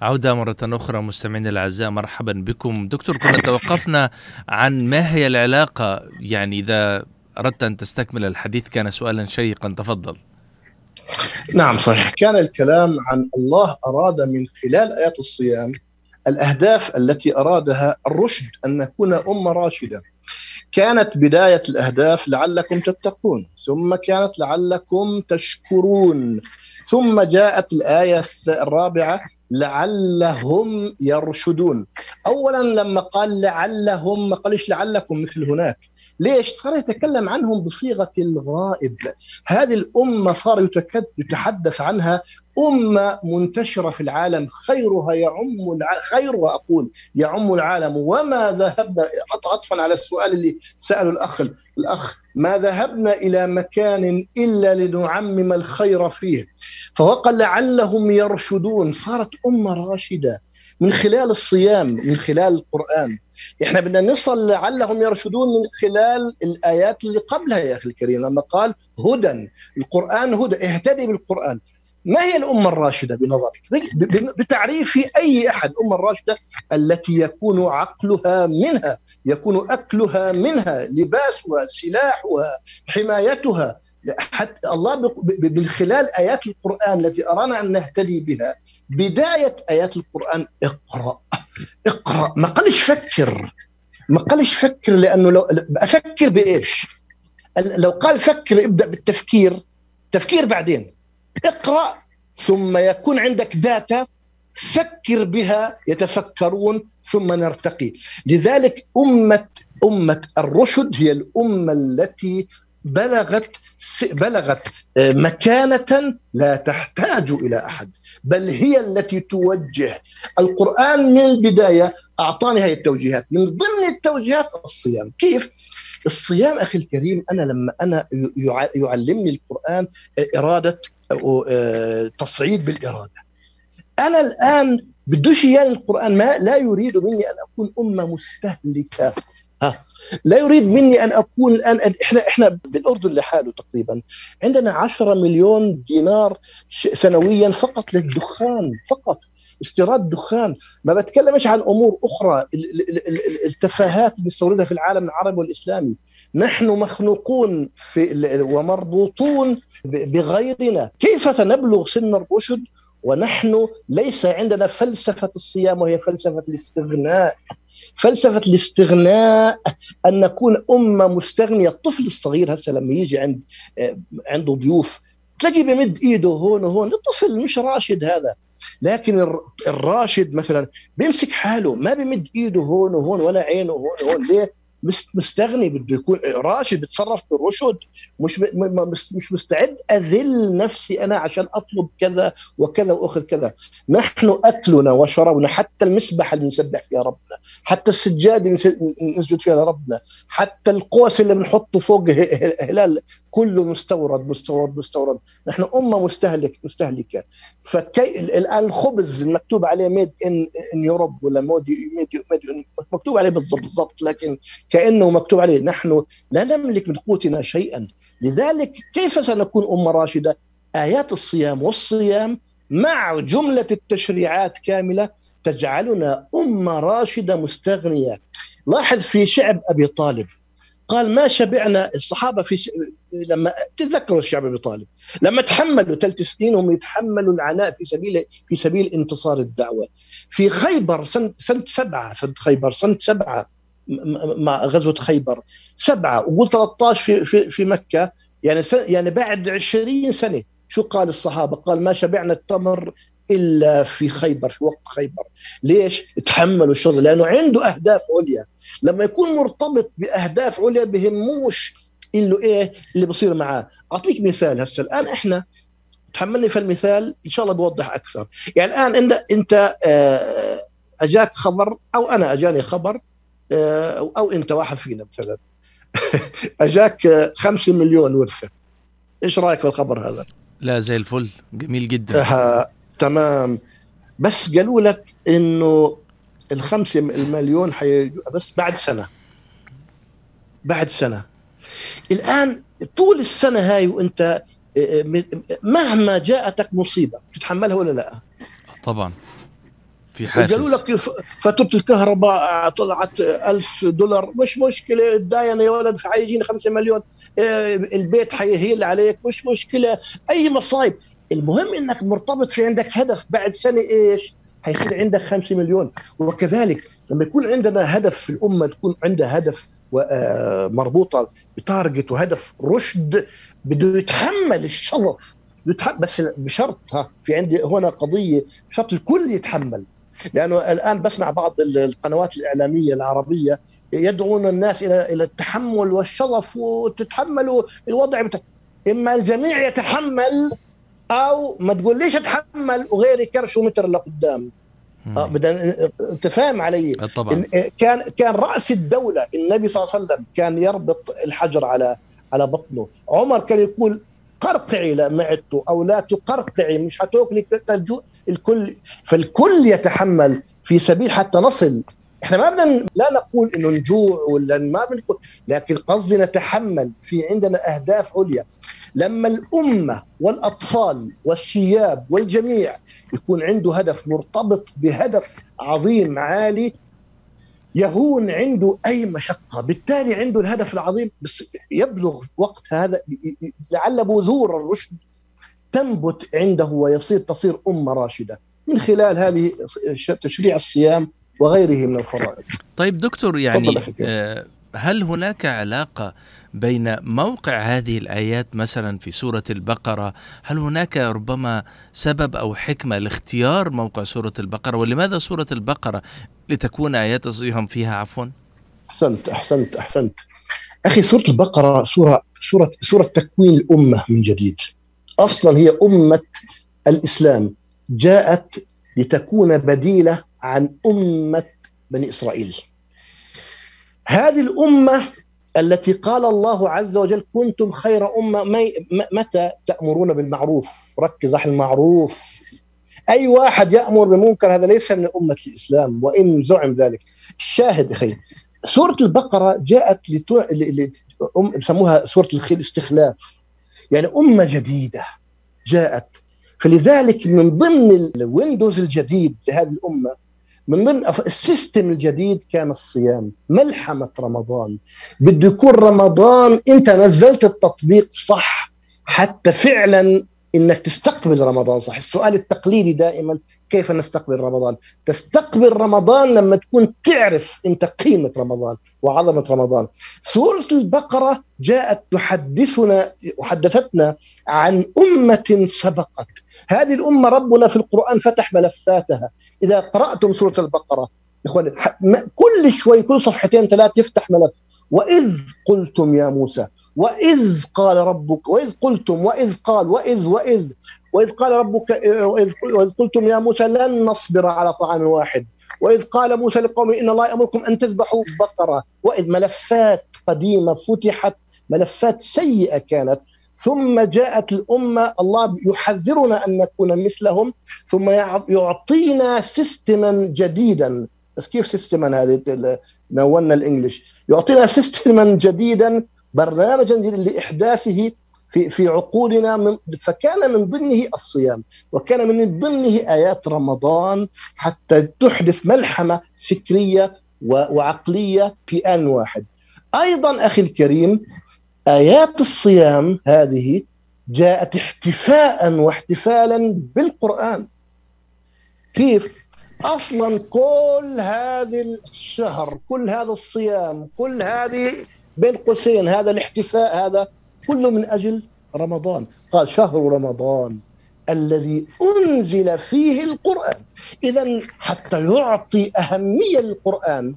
عودة مرة أخرى مستمعينا الأعزاء مرحبا بكم. دكتور كنا توقفنا عن ما هي العلاقة. يعني إذا أردت أن تستكمل الحديث كان سؤالا شيقا. تفضل. نعم صحيح. كان الكلام عن الله أراد من خلال آيات الصيام الأهداف التي أرادها الرشد أن نكون أمة راشدة. كانت بداية الأهداف لعلكم تتقون ثم كانت لعلكم تشكرون. ثم جاءت الآية الرابعة لعلهم يرشدون. أولا لما قال لعلهم ما قالش لعلكم مثل هناك. ليش؟ صار يتكلم عنهم بصيغة الغائب. هذه الأمة صار يتحدث عنها أمة منتشرة في العالم خيرها يعم. خيرها أقول يعم العالم. وما ذهبنا عطفا على السؤال اللي سأله الأخ الأخ ما ذهبنا إلى مكان إلا لنعمم الخير فيه. فهو قال لعلهم يرشدون. صارت أمة راشدة من خلال الصيام من خلال القرآن. إحنا بدنا نصل لعلهم يرشدون من خلال الآيات اللي قبلها يا أخي الكريم. لما قال هدى القرآن هدى اهتدي بالقرآن. ما هي الأمة الراشدة بنظرك؟ بتعريف أي أحد الأمة الراشدة التي يكون عقلها منها يكون أكلها منها لباسها سلاحها حمايتها. حتى الله من خلال آيات القرآن التي أرانا أن نهتدي بها بداية آيات القرآن اقرأ. اقرأ. ما قالش فكر. ما قالش فكر لأنه لو أفكر بإيش؟ ال- لو قال فكر ابدأ بالتفكير. تفكير بعدين. اقرأ ثم يكون عندك داتا فكر بها يتفكرون ثم نرتقي. لذلك أمة أمة الرشد هي الأمة التي بلغت بلغت آه، مكانة لا تحتاج إلى أحد بل هي التي توجه. القرآن من البداية أعطاني هذه التوجيهات. من ضمن التوجيهات الصيام. كيف؟ الصيام أخي الكريم أنا لما أنا يع- يعلمني القرآن إرادة أو آه، تصعيد بالإرادة. أنا الآن بدوش اياني القران ما لا يريد مني أن أكون أمة مستهلكة. ها لا يريد مني أن أكون الآن إحنا إحنا بالأردن لحاله تقريبا عندنا 10 مليون دينار سنويا فقط للدخان فقط. استيراد دخان. ما بتكلمش عن أمور أخرى ال- ال- ال- ال- التفاهات اللي نستوردها في العالم العربي والإسلامي. نحن مخنوقون في ومربوطون بغيرنا. كيف سنبلغ سن الرشد؟ ونحن ليس عندنا فلسفة الصيام وهي فلسفة الاستغناء. فلسفة الاستغناء أن نكون أمة مستغنية. الطفل الصغير هسه لما يجي عند آه، عنده ضيوف تلاقيه بمد إيده هون وهون. الطفل مش راشد هذا. لكن الر- الراشد مثلا بيمسك حاله ما بيمد إيده هون وهون ولا عينه هون وهون. ليه؟ مست- مستغني بده يكون راشد بيتصرف بالرشد. مش مش مستعد أذل نفسي أنا عشان أطلب كذا وكذا وأخذ كذا. نحن أكلنا وشربنا حتى المسبح اللي نسبح فيها ربنا حتى السجاده اللي نس- نسجد فيها لربنا حتى القوس اللي بنحطه فوق هلال كله مستورد مستورد مستورد. نحن أمة مستهلك مستهلكة. فكي الان الخبز المكتوب عليه made in in Europe ولا مودي made made مكتوب عليه بالضبط لكن كأنه مكتوب عليه. نحن لا نملك من قوتنا شيئا. لذلك كيف سنكون أمة راشدة؟ آيات الصيام والصيام مع جملة التشريعات كاملة تجعلنا أمة راشدة مستغنية. لاحظ في شعب أبي طالب. قال ما شبعنا الصحابة في ش... لما تتذكروا الشعب أبي طالب لما تحملوا ثلاث سنين هم يتحملوا العناء في سبيل في سبيل انتصار الدعوة في خيبر سنه سنة سبعة سنة خيبر سنة سبعة مع غزوة خيبر سبعة وقول 13 في في في مكة يعني يعني بعد 20 سنة شو قال الصحابة؟ قال ما شبعنا التمر إلا في خيبر في وقت خيبر. ليش؟ تحملوا الشر لأنه عنده أهداف عليا. لما يكون مرتبط بأهداف عليا بهموش إنه إيه اللي بصير معاه. أعطيك مثال هسه. الآن إحنا تحملني في المثال إن شاء الله بوضح أكثر. يعني الآن انت أنت آه، أجاك خبر أو أنا أجاني خبر آه، أو أنت واحد فينا مثلا. أجاك آه، خمسة مليون ورثة. إيش رأيك في الخبر هذا؟ لا زي الفل. جميل جدا. آه تمام. بس قالوا لك إنه الخمسة المليون حيجوا بس بعد سنة. بعد سنة. الآن طول السنة هاي وإنت آه، م- مهما جاءتك مصيبة تتحملها ولا لأ؟ طبعا. في قالوا حافز لك ف- فاتورة الكهرباء طلعت ألف دولار. مش مشكلة تداين يا ولد حيجيني خمسة مليون. آه، البيت حيهيل عليك. مش مشكلة. أي مصايب. المهم إنك مرتبط في عندك هدف بعد سنة إيش؟ حيصير عندك خمسة مليون. وكذلك لما يكون عندنا هدف في الأمة تكون عندها هدف آه، مربوطة بتارجت وهدف رشد بده يتحمل الشرف بس بشرط في عندي هنا قضية بشرط الكل يتحمل. لأنه الآن بسمع بعض ال- القنوات الإعلامية العربية يدعون الناس إلى إلى التحمل والشرف وتتحملوا الوضع بتا... إما الجميع يتحمل أو ما تقوليش اتحمل وغيري كرشه متر لقدام. آه بدنا أنت فاهم علي؟ آه، طبعا. إن- كان كان رأس الدولة النبي صلى الله عليه وسلم كان يربط الحجر على على بطنه. عمر كان يقول قرقعي لمعدته أو لا تقرقعي مش الجو- الكل فالكل يتحمل في سبيل حتى نصل. إحنا ما بدنا لا نقول إنه نجوع ولا ما بنقول لكن قصدي نتحمل في عندنا أهداف عليا. لما الأمة والأطفال والشياب والجميع يكون عنده هدف مرتبط بهدف عظيم عالي يهون عنده أي مشقة بالتالي عنده الهدف العظيم بس يبلغ وقت هذا لعل بذور الرشد تنبت عنده ويصير تصير أمة راشدة من خلال هذه تشريع الصيام وغيره من الفرائض طيب دكتور يعني. آه، هل هناك علاقة بين موقع هذه الآيات مثلا في سورة البقرة؟ هل هناك ربما سبب أو حكمة لاختيار موقع سورة البقرة؟ ولماذا سورة البقرة لتكون آيات الصيام فيها؟ عفوا. أحسنت أحسنت أحسنت. أخي سورة البقرة سورة سورة سورة تكوين الأمة من جديد. أصلا هي أمة الإسلام جاءت لتكون بديلة عن أمة بني إسرائيل. هذه الأمة التي قال الله عز وجل كنتم خير م- متى تأمرون بالمعروف؟ ركز على المعروف. أي واحد يأمر بالمنكر هذا ليس من أمة الإسلام وإن زعم ذلك. الشاهد أخي سورة البقرة جاءت لتو... ل... أم... بسموها سورة الخ- الاستخلاف. يعني أمة جديدة جاءت. فلذلك من ضمن الويندوز الجديد لهذه الأمة من ضمن السيستم الجديد كان الصيام. ملحمة رمضان. بده يكون رمضان إنت نزلت التطبيق صح حتى فعلا إنك تستقبل رمضان صح؟ السؤال التقليدي دائما كيف نستقبل رمضان؟ تستقبل رمضان لما تكون تعرف أنت قيمة رمضان وعظمة رمضان. سورة البقرة جاءت تحدثنا وحدثتنا عن أمة سبقت. هذه الأمة ربنا في القرآن فتح ملفاتها. إذا قرأتم سورة البقرة ما- كل شوي كل صفحتين ثلاث يفتح ملف. وإذ قلتم يا موسى وإذ قال ربك وإذ قلتم وإذ قال وإذ وإذ وإذ قال ربك وإذ وإذ قلتم يا موسى لن نصبر على طعام واحد. وإذ قال موسى لقومه إن الله يأمركم أن تذبحوا بقرة. وإذ ملفات قديمة فتحت ملفات سيئة كانت. ثم جاءت الأمة الله يحذرنا أن نكون مثلهم ثم يع- يعطينا سيستما جديدا. بس كيف سيستما هذه نولنا ال English يعطينا سيستما جديدا برنامجا جديدا لإحداثه في في عقولنا من فكان من ضمنه الصيام وكان من ضمنه آيات رمضان حتى تحدث ملحمة فكرية وعقلية في آن واحد. أيضا أخي الكريم آيات الصيام هذه جاءت احتفاء واحتفالا بالقرآن. كيف؟ أصلا كل هذا الشهر، كل هذا الصيام، كل هذه بين قوسين هذا الاحتفاء هذا كله من أجل رمضان، قال شهر رمضان الذي أنزل فيه القرآن، اذا حتى يعطي أهمية للقرآن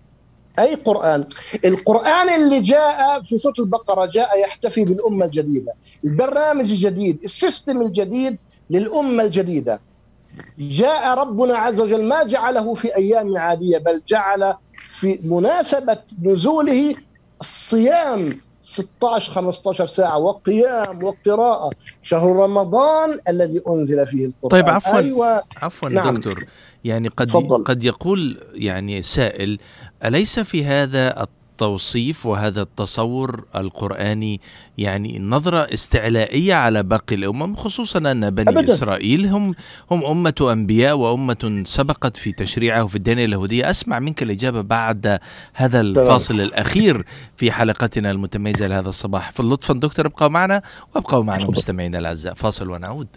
أي قرآن؟ القرآن اللي جاء في سورة البقرة جاء يحتفي بالأمة الجديدة، البرنامج الجديد، السيستم الجديد للأمة الجديدة. جاء ربنا عز وجل ما جعله في أيام عادية بل جعل في مناسبة نزوله الصيام 16 15 ساعة وقيام وقراءة شهر رمضان الذي أنزل فيه القرآن طيب عفوا أيوه عفوا نعم. دكتور يعني قد تفضل. قد يقول يعني سائل أليس في هذا التوصيف وهذا التصور القرآني يعني نظرة استعلائية على باقي الأمم خصوصا أن بني أبداً. إسرائيل هم هم أمة أنبياء وأمة سبقت في تشريعه في الديانة اليهودية. أسمع منك الإجابة بعد هذا الفاصل الأخير في حلقتنا المتميزة لهذا الصباح. فلطفا دكتور ابقوا معنا وابقوا معنا. مستمعينا الأعزاء. فاصل ونعود.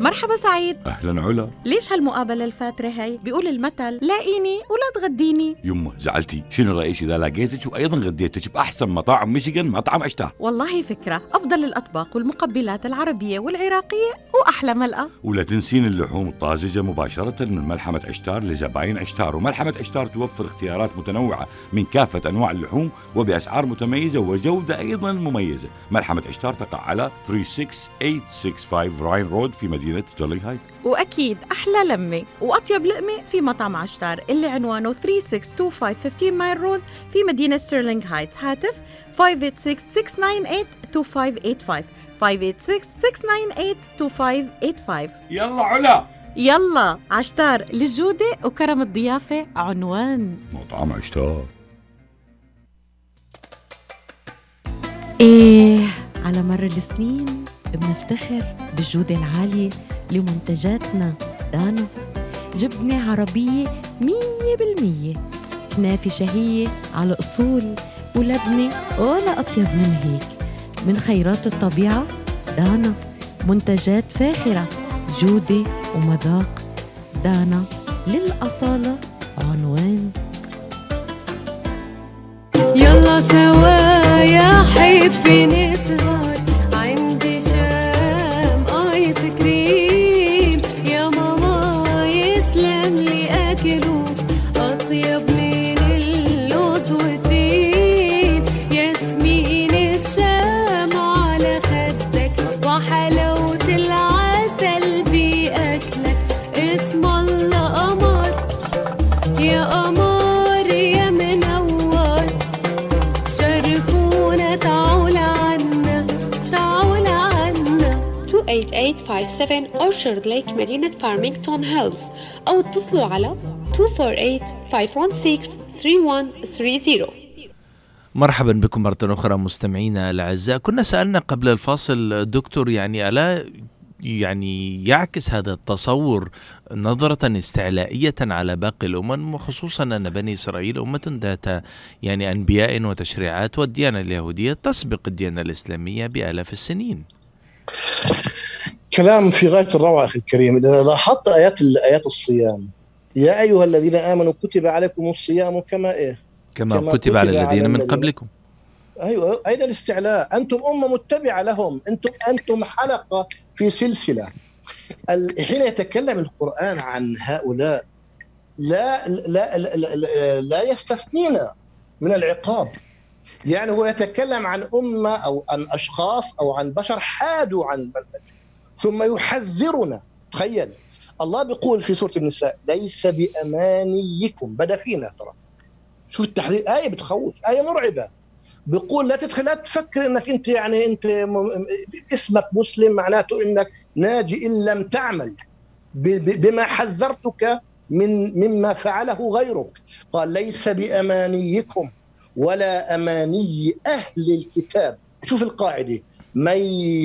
مرحبا سعيد. أهلا علا. ليش هالمقابلة الفاترة هي؟ بيقول المثل لاقيني ولا تغديني. يمه زعلتي. شنو رأيك إذا لقيتك وأيضا غديتك بأحسن مطاعم ميشيغان مطعم اشتار والله فكرة. أفضل الأطباق والمقبلات العربية والعراقية وأحلى ملقا ولا تنسين اللحوم الطازجة مباشرة من ملحمة عشتار لزباين عشتار. وملحمة عشتار توفر اختيارات متنوعة من كافة أنواع اللحوم وبأسعار متميزة وجودة أيضا مميزة. ملحمة عشتار تقع على 36865 Ryan Road في مدينة ستيرلينغ هايت وأكيد أحلى لمة وأطيب لقمة في مطعم عشتار اللي عنوانه 3625 Mile Road في مدينة ستيرلينغ هايتس هاتف 586-698-2585 586-698-2585 يلا علا. يلا عشتار للجودة وكرم الضيافة عنوان. مطعم عشتار. إيه على مر السنين بنفتخر بالجودة العالية لمنتجاتنا. دانو جبنة عربية مية بالمية. كنافة شهية على أصول ولبنة. ولا أطيب من هيك. من خيرات الطبيعة دانا منتجات فاخرة جودة ومذاق. دانا للأصالة عنوان. يلا سوا يا حبي نسهر 28857 Orchard Lake مدينة فارمينغتون هيلز أو اتصلوا على 248-516-3130 مرحبا بكم مرة أخرى مستمعينا الأعزاء. كنا سألنا قبل الفاصل دكتور يعني ألا يعني يعكس هذا التصور نظرة استعلائية على باقي الأمم وخصوصا أن بني إسرائيل أمة ذات يعني أنبياء وتشريعات والديانة اليهودية تسبق الديانة الإسلامية بآلاف السنين. كلام في غاية الروعه أخي الكريم إذا لاحظت آيات آيات الصيام يا أيها الذين آمنوا كتب عليكم الصيام كما إيه كما, كما كتب على كتب على الذين من الذين- قبلكم أيوه أين الاستعلاء؟ أنتم أمة متبعة لهم، أنتم أنتم حلقة في سلسلة. حين يتكلم القرآن عن هؤلاء لا لا لا, لا, لا يستثنينا من العقاب. يعني هو يتكلم عن أمة أو عن أشخاص أو عن بشر حادوا عن المنهج ثم يحذرنا. تخيل. الله بيقول في سورة النساء ليس بأمانيكم. بدأ فينا ترى. شوف التحذير. آية بتخوف آية مرعبة. بيقول لا تدخل لا تفكر إنك أنت يعني أنت اسمك مسلم معناته إنك ناجي إن لم تعمل. بما حذرتك من مما فعله غيرك. قال ليس بأمانيكم ولا أماني أهل الكتاب. شوف القاعدة. من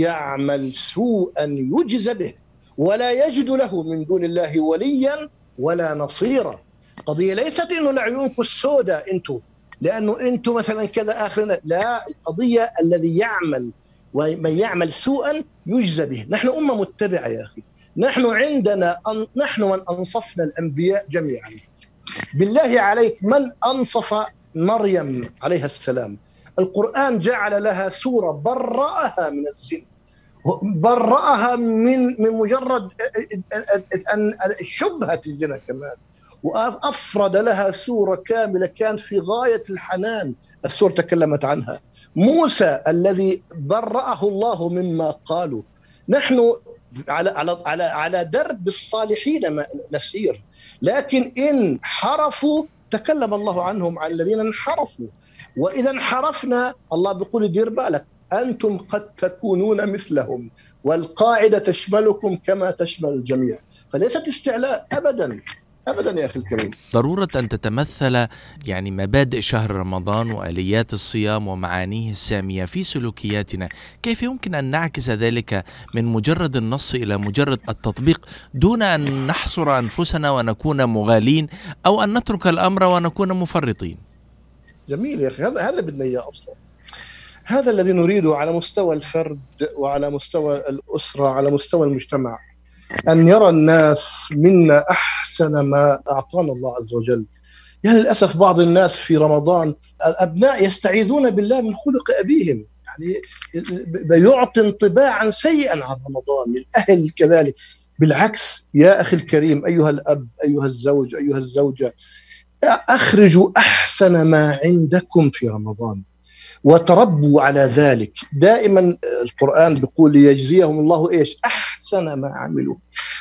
يعمل سوءا يجز به ولا يجد له من دون الله وليا ولا نصيرا. قضية ليست إنه لعيونكم السوداء أنتم لأنه أنتم مثلا كذا آخرنا لا القضية الذي يعمل ومن يعمل سوءا يجزى به. نحن أمة متبعة يا أخي. نحن عندنا أن نحن من أنصفنا الأنبياء جميعا. بالله عليك من أنصف مريم عليها السلام؟ القرآن جعل لها سورة برأها من الزنا. برأها من من مجرد أن شبهة الزنا كمان. وأفرد لها سورة كاملة كان في غاية الحنان السورة تكلمت عنها. موسى الذي برأه الله مما قالوا. نحن على على على على درب الصالحين نسير. لكن إن حرفوا تكلم الله عنهم عن الذين انحرفوا. وإذا انحرفنا الله بيقول دير بالك أنتم قد تكونون مثلهم والقاعدة تشملكم كما تشمل الجميع. فليست استعلاء ابدا ابدا يا أخي الكريم. ضرورة أن تتمثل يعني مبادئ شهر رمضان وآليات الصيام ومعانيه السامية في سلوكياتنا. كيف يمكن أن نعكس ذلك من مجرد النص إلى مجرد التطبيق دون أن نحصر أنفسنا ونكون مغالين أو أن نترك الأمر ونكون مفرطين؟ جميل يا أخي. هذا هذا بدنا إياه أصلا. هذا الذي نريده على مستوى الفرد وعلى مستوى الأسرة على مستوى المجتمع أن يرى الناس منا أحسن ما أعطانا الله عز وجل. يعني للأسف بعض الناس في رمضان الأبناء يستعيذون بالله من خلق أبيهم. يعني يعطي انطباعا سيئا عن رمضان الاهل كذلك. بالعكس يا أخي الكريم أيها الأب أيها الزوج أيها الزوجة أخرجوا أحسن ما عندكم في رمضان. وتربوا على ذلك. دائما القرآن بيقول ليجزيهم الله إيش؟ أحسن ما عملوا.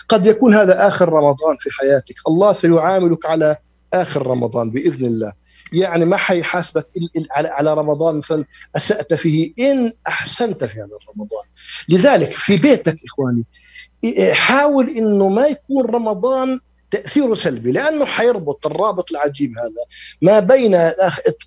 قد يكون هذا آخر رمضان في حياتك. الله سيعاملك على آخر رمضان بإذن الله. يعني ما حيحاسبك على رمضان مثلا أسأت فيه. إن أحسنت في هذا الرمضان. لذلك في بيتك إخواني حاول إنه ما يكون رمضان تأثيره سلبي لأنه حيربط الرابط العجيب هذا ما بين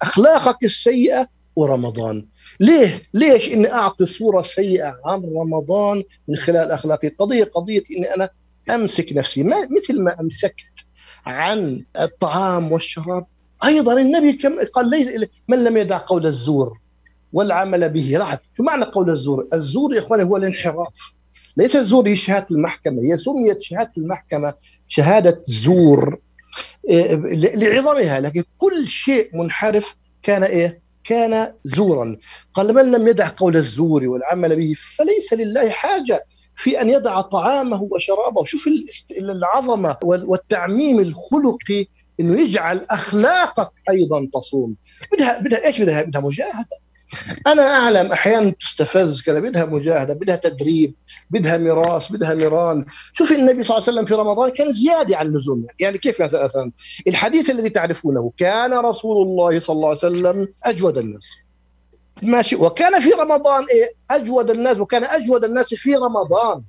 أخلاقك السيئة ورمضان ليه؟ ليش إني أعطي صورة سيئة عن رمضان من خلال أخلاقي؟ قضية قضية إني أنا أمسك نفسي ما مثل ما أمسكت عن الطعام والشراب أيضا النبي كم قال ليس من لم يدع قول الزور والعمل به لاحظ شو معنى قول الزور؟ الزور يا إخواني هو الانحراف ليس الزور هي شهاده المحكمة هي سميت شهادة المحكمة شهادة زور إيه، لعظمها لكن كل شيء منحرف كان إيه؟ كان زورا. قال من لم يدع قول الزور والعمل به فليس لله حاجة في أن يدع طعامه وشرابه. شوف العظمة وال- والتعميم الخلقي إنه يجعل أخلاقك أيضا تصوم. بدها بدها إيش بدها؟ بدها مجاهدة. أنا أعلم أحيانا تستفز كذا بدها مجاهدة بدها تدريب بدها ميراث بدها ميران. شوف النبي صلى الله عليه وسلم في رمضان كان زيادة عن اللزوم يعني. كيف مثلا؟ الحديث الذي تعرفونه كان رسول الله صلى الله عليه وسلم أجود الناس. ماشي. وكان في رمضان إيه؟ أجود الناس وكان أجود الناس في رمضان.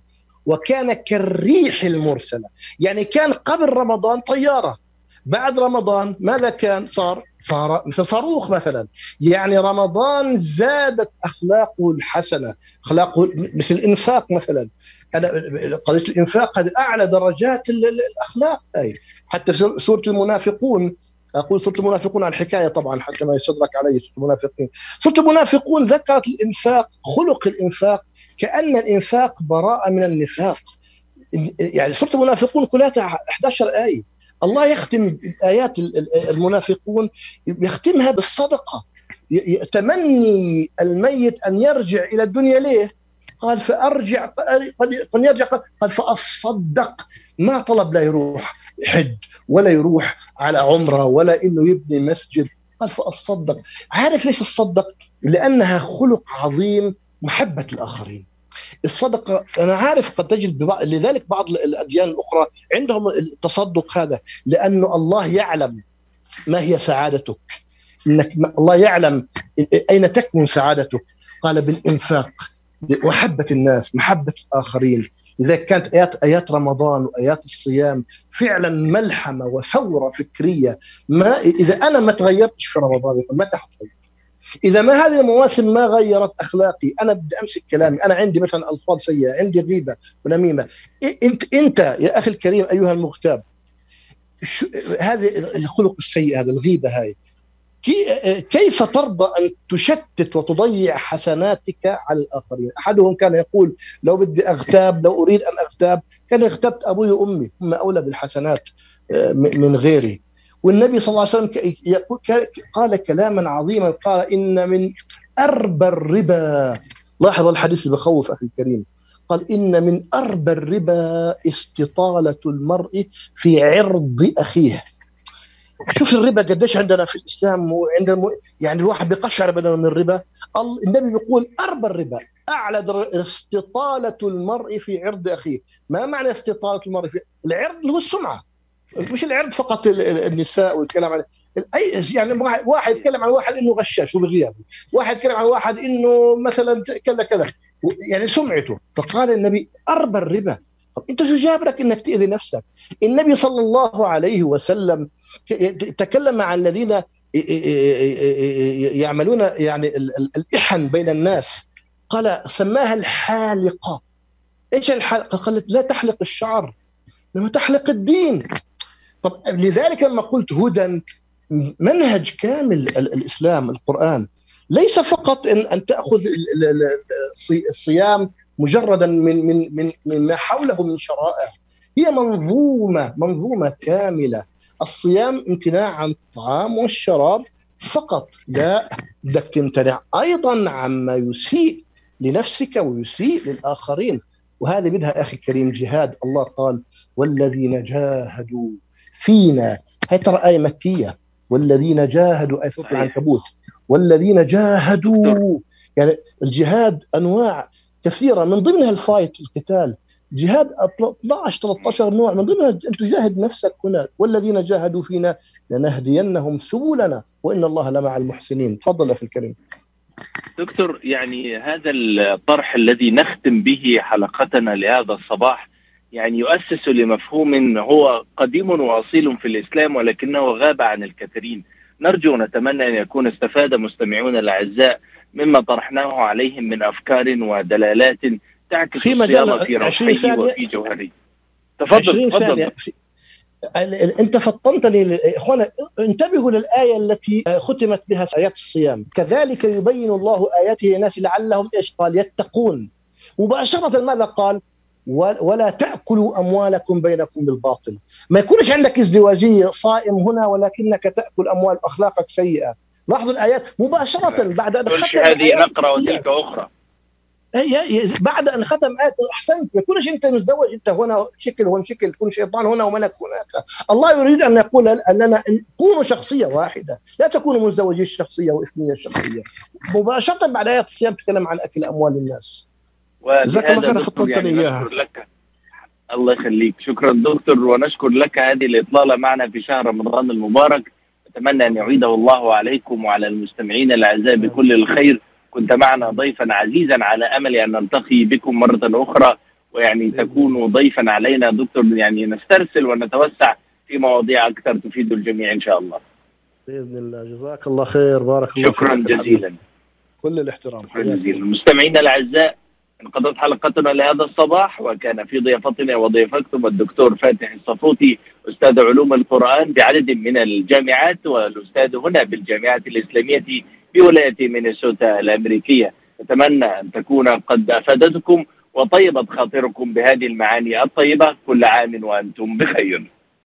وكان كالريح المرسلة. يعني كان قبل رمضان طيارة. بعد رمضان ماذا كان؟ صار صار مثل صاروخ مثلا. يعني رمضان زادت أخلاقه الحسنة أخلاقه مثل الإنفاق مثلا. أنا قضية الإنفاق هذه أعلى درجات ال- ال- الأخلاق. أي حتى في سورة المنافقون أقول سورة المنافقون على الحكاية طبعا حتى ما يستدرك علي سورة المنافقين. سورة المنافقون ذكرت الإنفاق خلق الإنفاق كأن الإنفاق براءة من النفاق. يعني سورة المنافقون كلها 11 آية. الله يختم آيات ال- ال- المنافقون يختمها بالصدقة ي- ي- تمني الميت أن يرجع إلى الدنيا ليه؟ قال فأرجع قد يرجع قال- فأصدق ما طلب لا يروح حج ولا يروح على عمرة ولا إنه يبني مسجد قال فأصدق عارف ليش الصدق؟ لأنها خلق عظيم محبة الآخرين الصدقة أنا عارف قد تجد ببعض لذلك بعض الأديان الأخرى عندهم التصدق هذا لأنه الله يعلم ما هي سعادتك. إنك الله يعلم أين تكمن سعادتك. قال بالإنفاق محبه الناس محبة الآخرين. لذلك كانت ايات آيات رمضان وآيات الصيام فعلا ملحمة وثورة فكرية ما إذا أنا ما تغيرتش في رمضان متى حتغير؟ إذا ما هذه المواسم ما غيرت أخلاقي؟ أنا بدي أمسك كلامي. أنا عندي مثلا الفاظ سيئة عندي غيبة ونميمة. انت أنت يا أخي الكريم أيها المغتاب هذه الخلق السيء هذا الغيبة هاي. كي- كيف ترضى أن تشتت وتضيع حسناتك على الآخرين؟ أحدهم كان يقول لو بدي أغتاب لو أريد أن أغتاب. كان اغتبت أبوي وأمي هم أولى بالحسنات آه، من غيري. والنبي صلى الله عليه وسلم قال كلاما عظيما قال إن من أربى الربا. لاحظ الحديث اللي بخوف أخي الكريم. قال إن من أربى الربا استطالة المرء في عرض أخيه. شوف الربا قديش عندنا في الإسلام وعند الم... يعني الواحد بيقشعر بدنا من الربا. ال- النبي بيقول أربى الربا. أعلى در... استطالة المرء في عرض أخيه. ما معنى استطالة المرء في العرض اللي هو السمعة. مش العرض فقط ال- ال- النساء والكلام عن أي يعني واحد- يتكلم عن واحد إنه غشاش وبغيابه واحد يتكلم عن واحد إنه مثلا كذا كذا. يعني سمعته. فقال النبي اربى الربا أنت شو جابرك إنك تأذي نفسك؟ النبي صلى الله عليه وسلم تكلم عن الذين يعملون يعني ال- ال- الإحن بين الناس. قال سماها الحالقة. إيش الحلقة؟ قالت لا تحلق الشعر. لما تحلق الدين. طب لذلك لما قلت هدى منهج كامل ال- الإسلام القرآن ليس فقط ان أن تأخذ ال- ال- ال- الصي- الصيام مجردا من من من من ما حوله من شرائع. هي منظومة منظومة كاملة. الصيام امتناع عن الطعام والشراب فقط. لا بدك تمتنع أيضا عما يسيء لنفسك ويسيء للآخرين. وهذه بدها أخي الكريم جهاد. الله قال والذين جاهدوا فينا هي ترى آية مكية. والذين جاهدوا اي سورة العنكبوت. والذين جاهدوا. يعني الجهاد أنواع كثيرة. من ضمنها الفايت القتال. جهاد 12 13 نوع. من ضمنها أن تجاهد نفسك هنا والذين جاهدوا فينا لنهدينهم سبلنا. وإن الله لمع المحسنين. تفضل أخي الكريم. دكتور يعني هذا الطرح الذي نختم به حلقتنا لهذا الصباح يعني يؤسس لمفهوم هو قديم وأصيل في الإسلام ولكنه غاب عن الكثيرين. نرجو ونتمنى أن يكون استفاد مستمعونا الأعزاء مما طرحناه عليهم من أفكار ودلالات تعكس في مجال في 20 روحه ثانية. وفي جوهره. تفضل 20 تفضل. ثانية. انت فطنتني اخوانا انتبهوا للآية التي ختمت بها آيات الصيام. كذلك يبين الله آياته للناس لعلهم إيش؟ قال يتقون. مباشرة ماذا قال؟ ولا تأكلوا أموالكم بينكم بالباطل. ما يكونش عندك ازدواجية صائم هنا ولكنك تأكل أموال أخلاقك سيئة. لاحظوا الآيات مباشرة بعد أن ختم هذه الصيام. وتلك أخرى. هي بعد أن ختم آيات أحسنت. ما يكونش أنت مزدوج أنت هنا شكل هون شكل تكون شيطان هنا وملك هناك. الله يريد أن يقول أننا كونوا شخصية واحدة. لا تكونوا مزدوجي الشخصية وإثنية الشخصية. مباشرة بعد آيات الصيام تتكلم عن أكل أموال الناس. جزاك الله خير خططت لي يعني اياها الله يخليك. شكرا دكتور ونشكر لك هذه الإطلالة معنا في شهر رمضان المبارك. أتمنى أن يعيده الله عليكم وعلى المستمعين الأعزاء بكل الخير. كنت معنا ضيفا عزيزا على أمل أن نلتقي بكم مرة أخرى. ويعني تكونوا ضيفا علينا دكتور يعني نسترسل ونتوسع في مواضيع أكثر تفيد الجميع إن شاء الله. بإذن الله. جزاك الله خير. بارك الله شكرا. جزيلا. كل الاحترام. شكرا جزيلا. مستمعينا الأعزاء انقضت حلقتنا لهذا الصباح وكان في ضيافتنا وضيفكم الدكتور فاتح الصفوتي أستاذ علوم القرآن بعدد من الجامعات والأستاذ هنا بالجامعة الإسلامية بولاية مينيسوتا الأمريكية. أتمنى أن تكون قد أفادتكم وطيبت خاطركم بهذه المعاني الطيبة كل عام وأنتم بخير.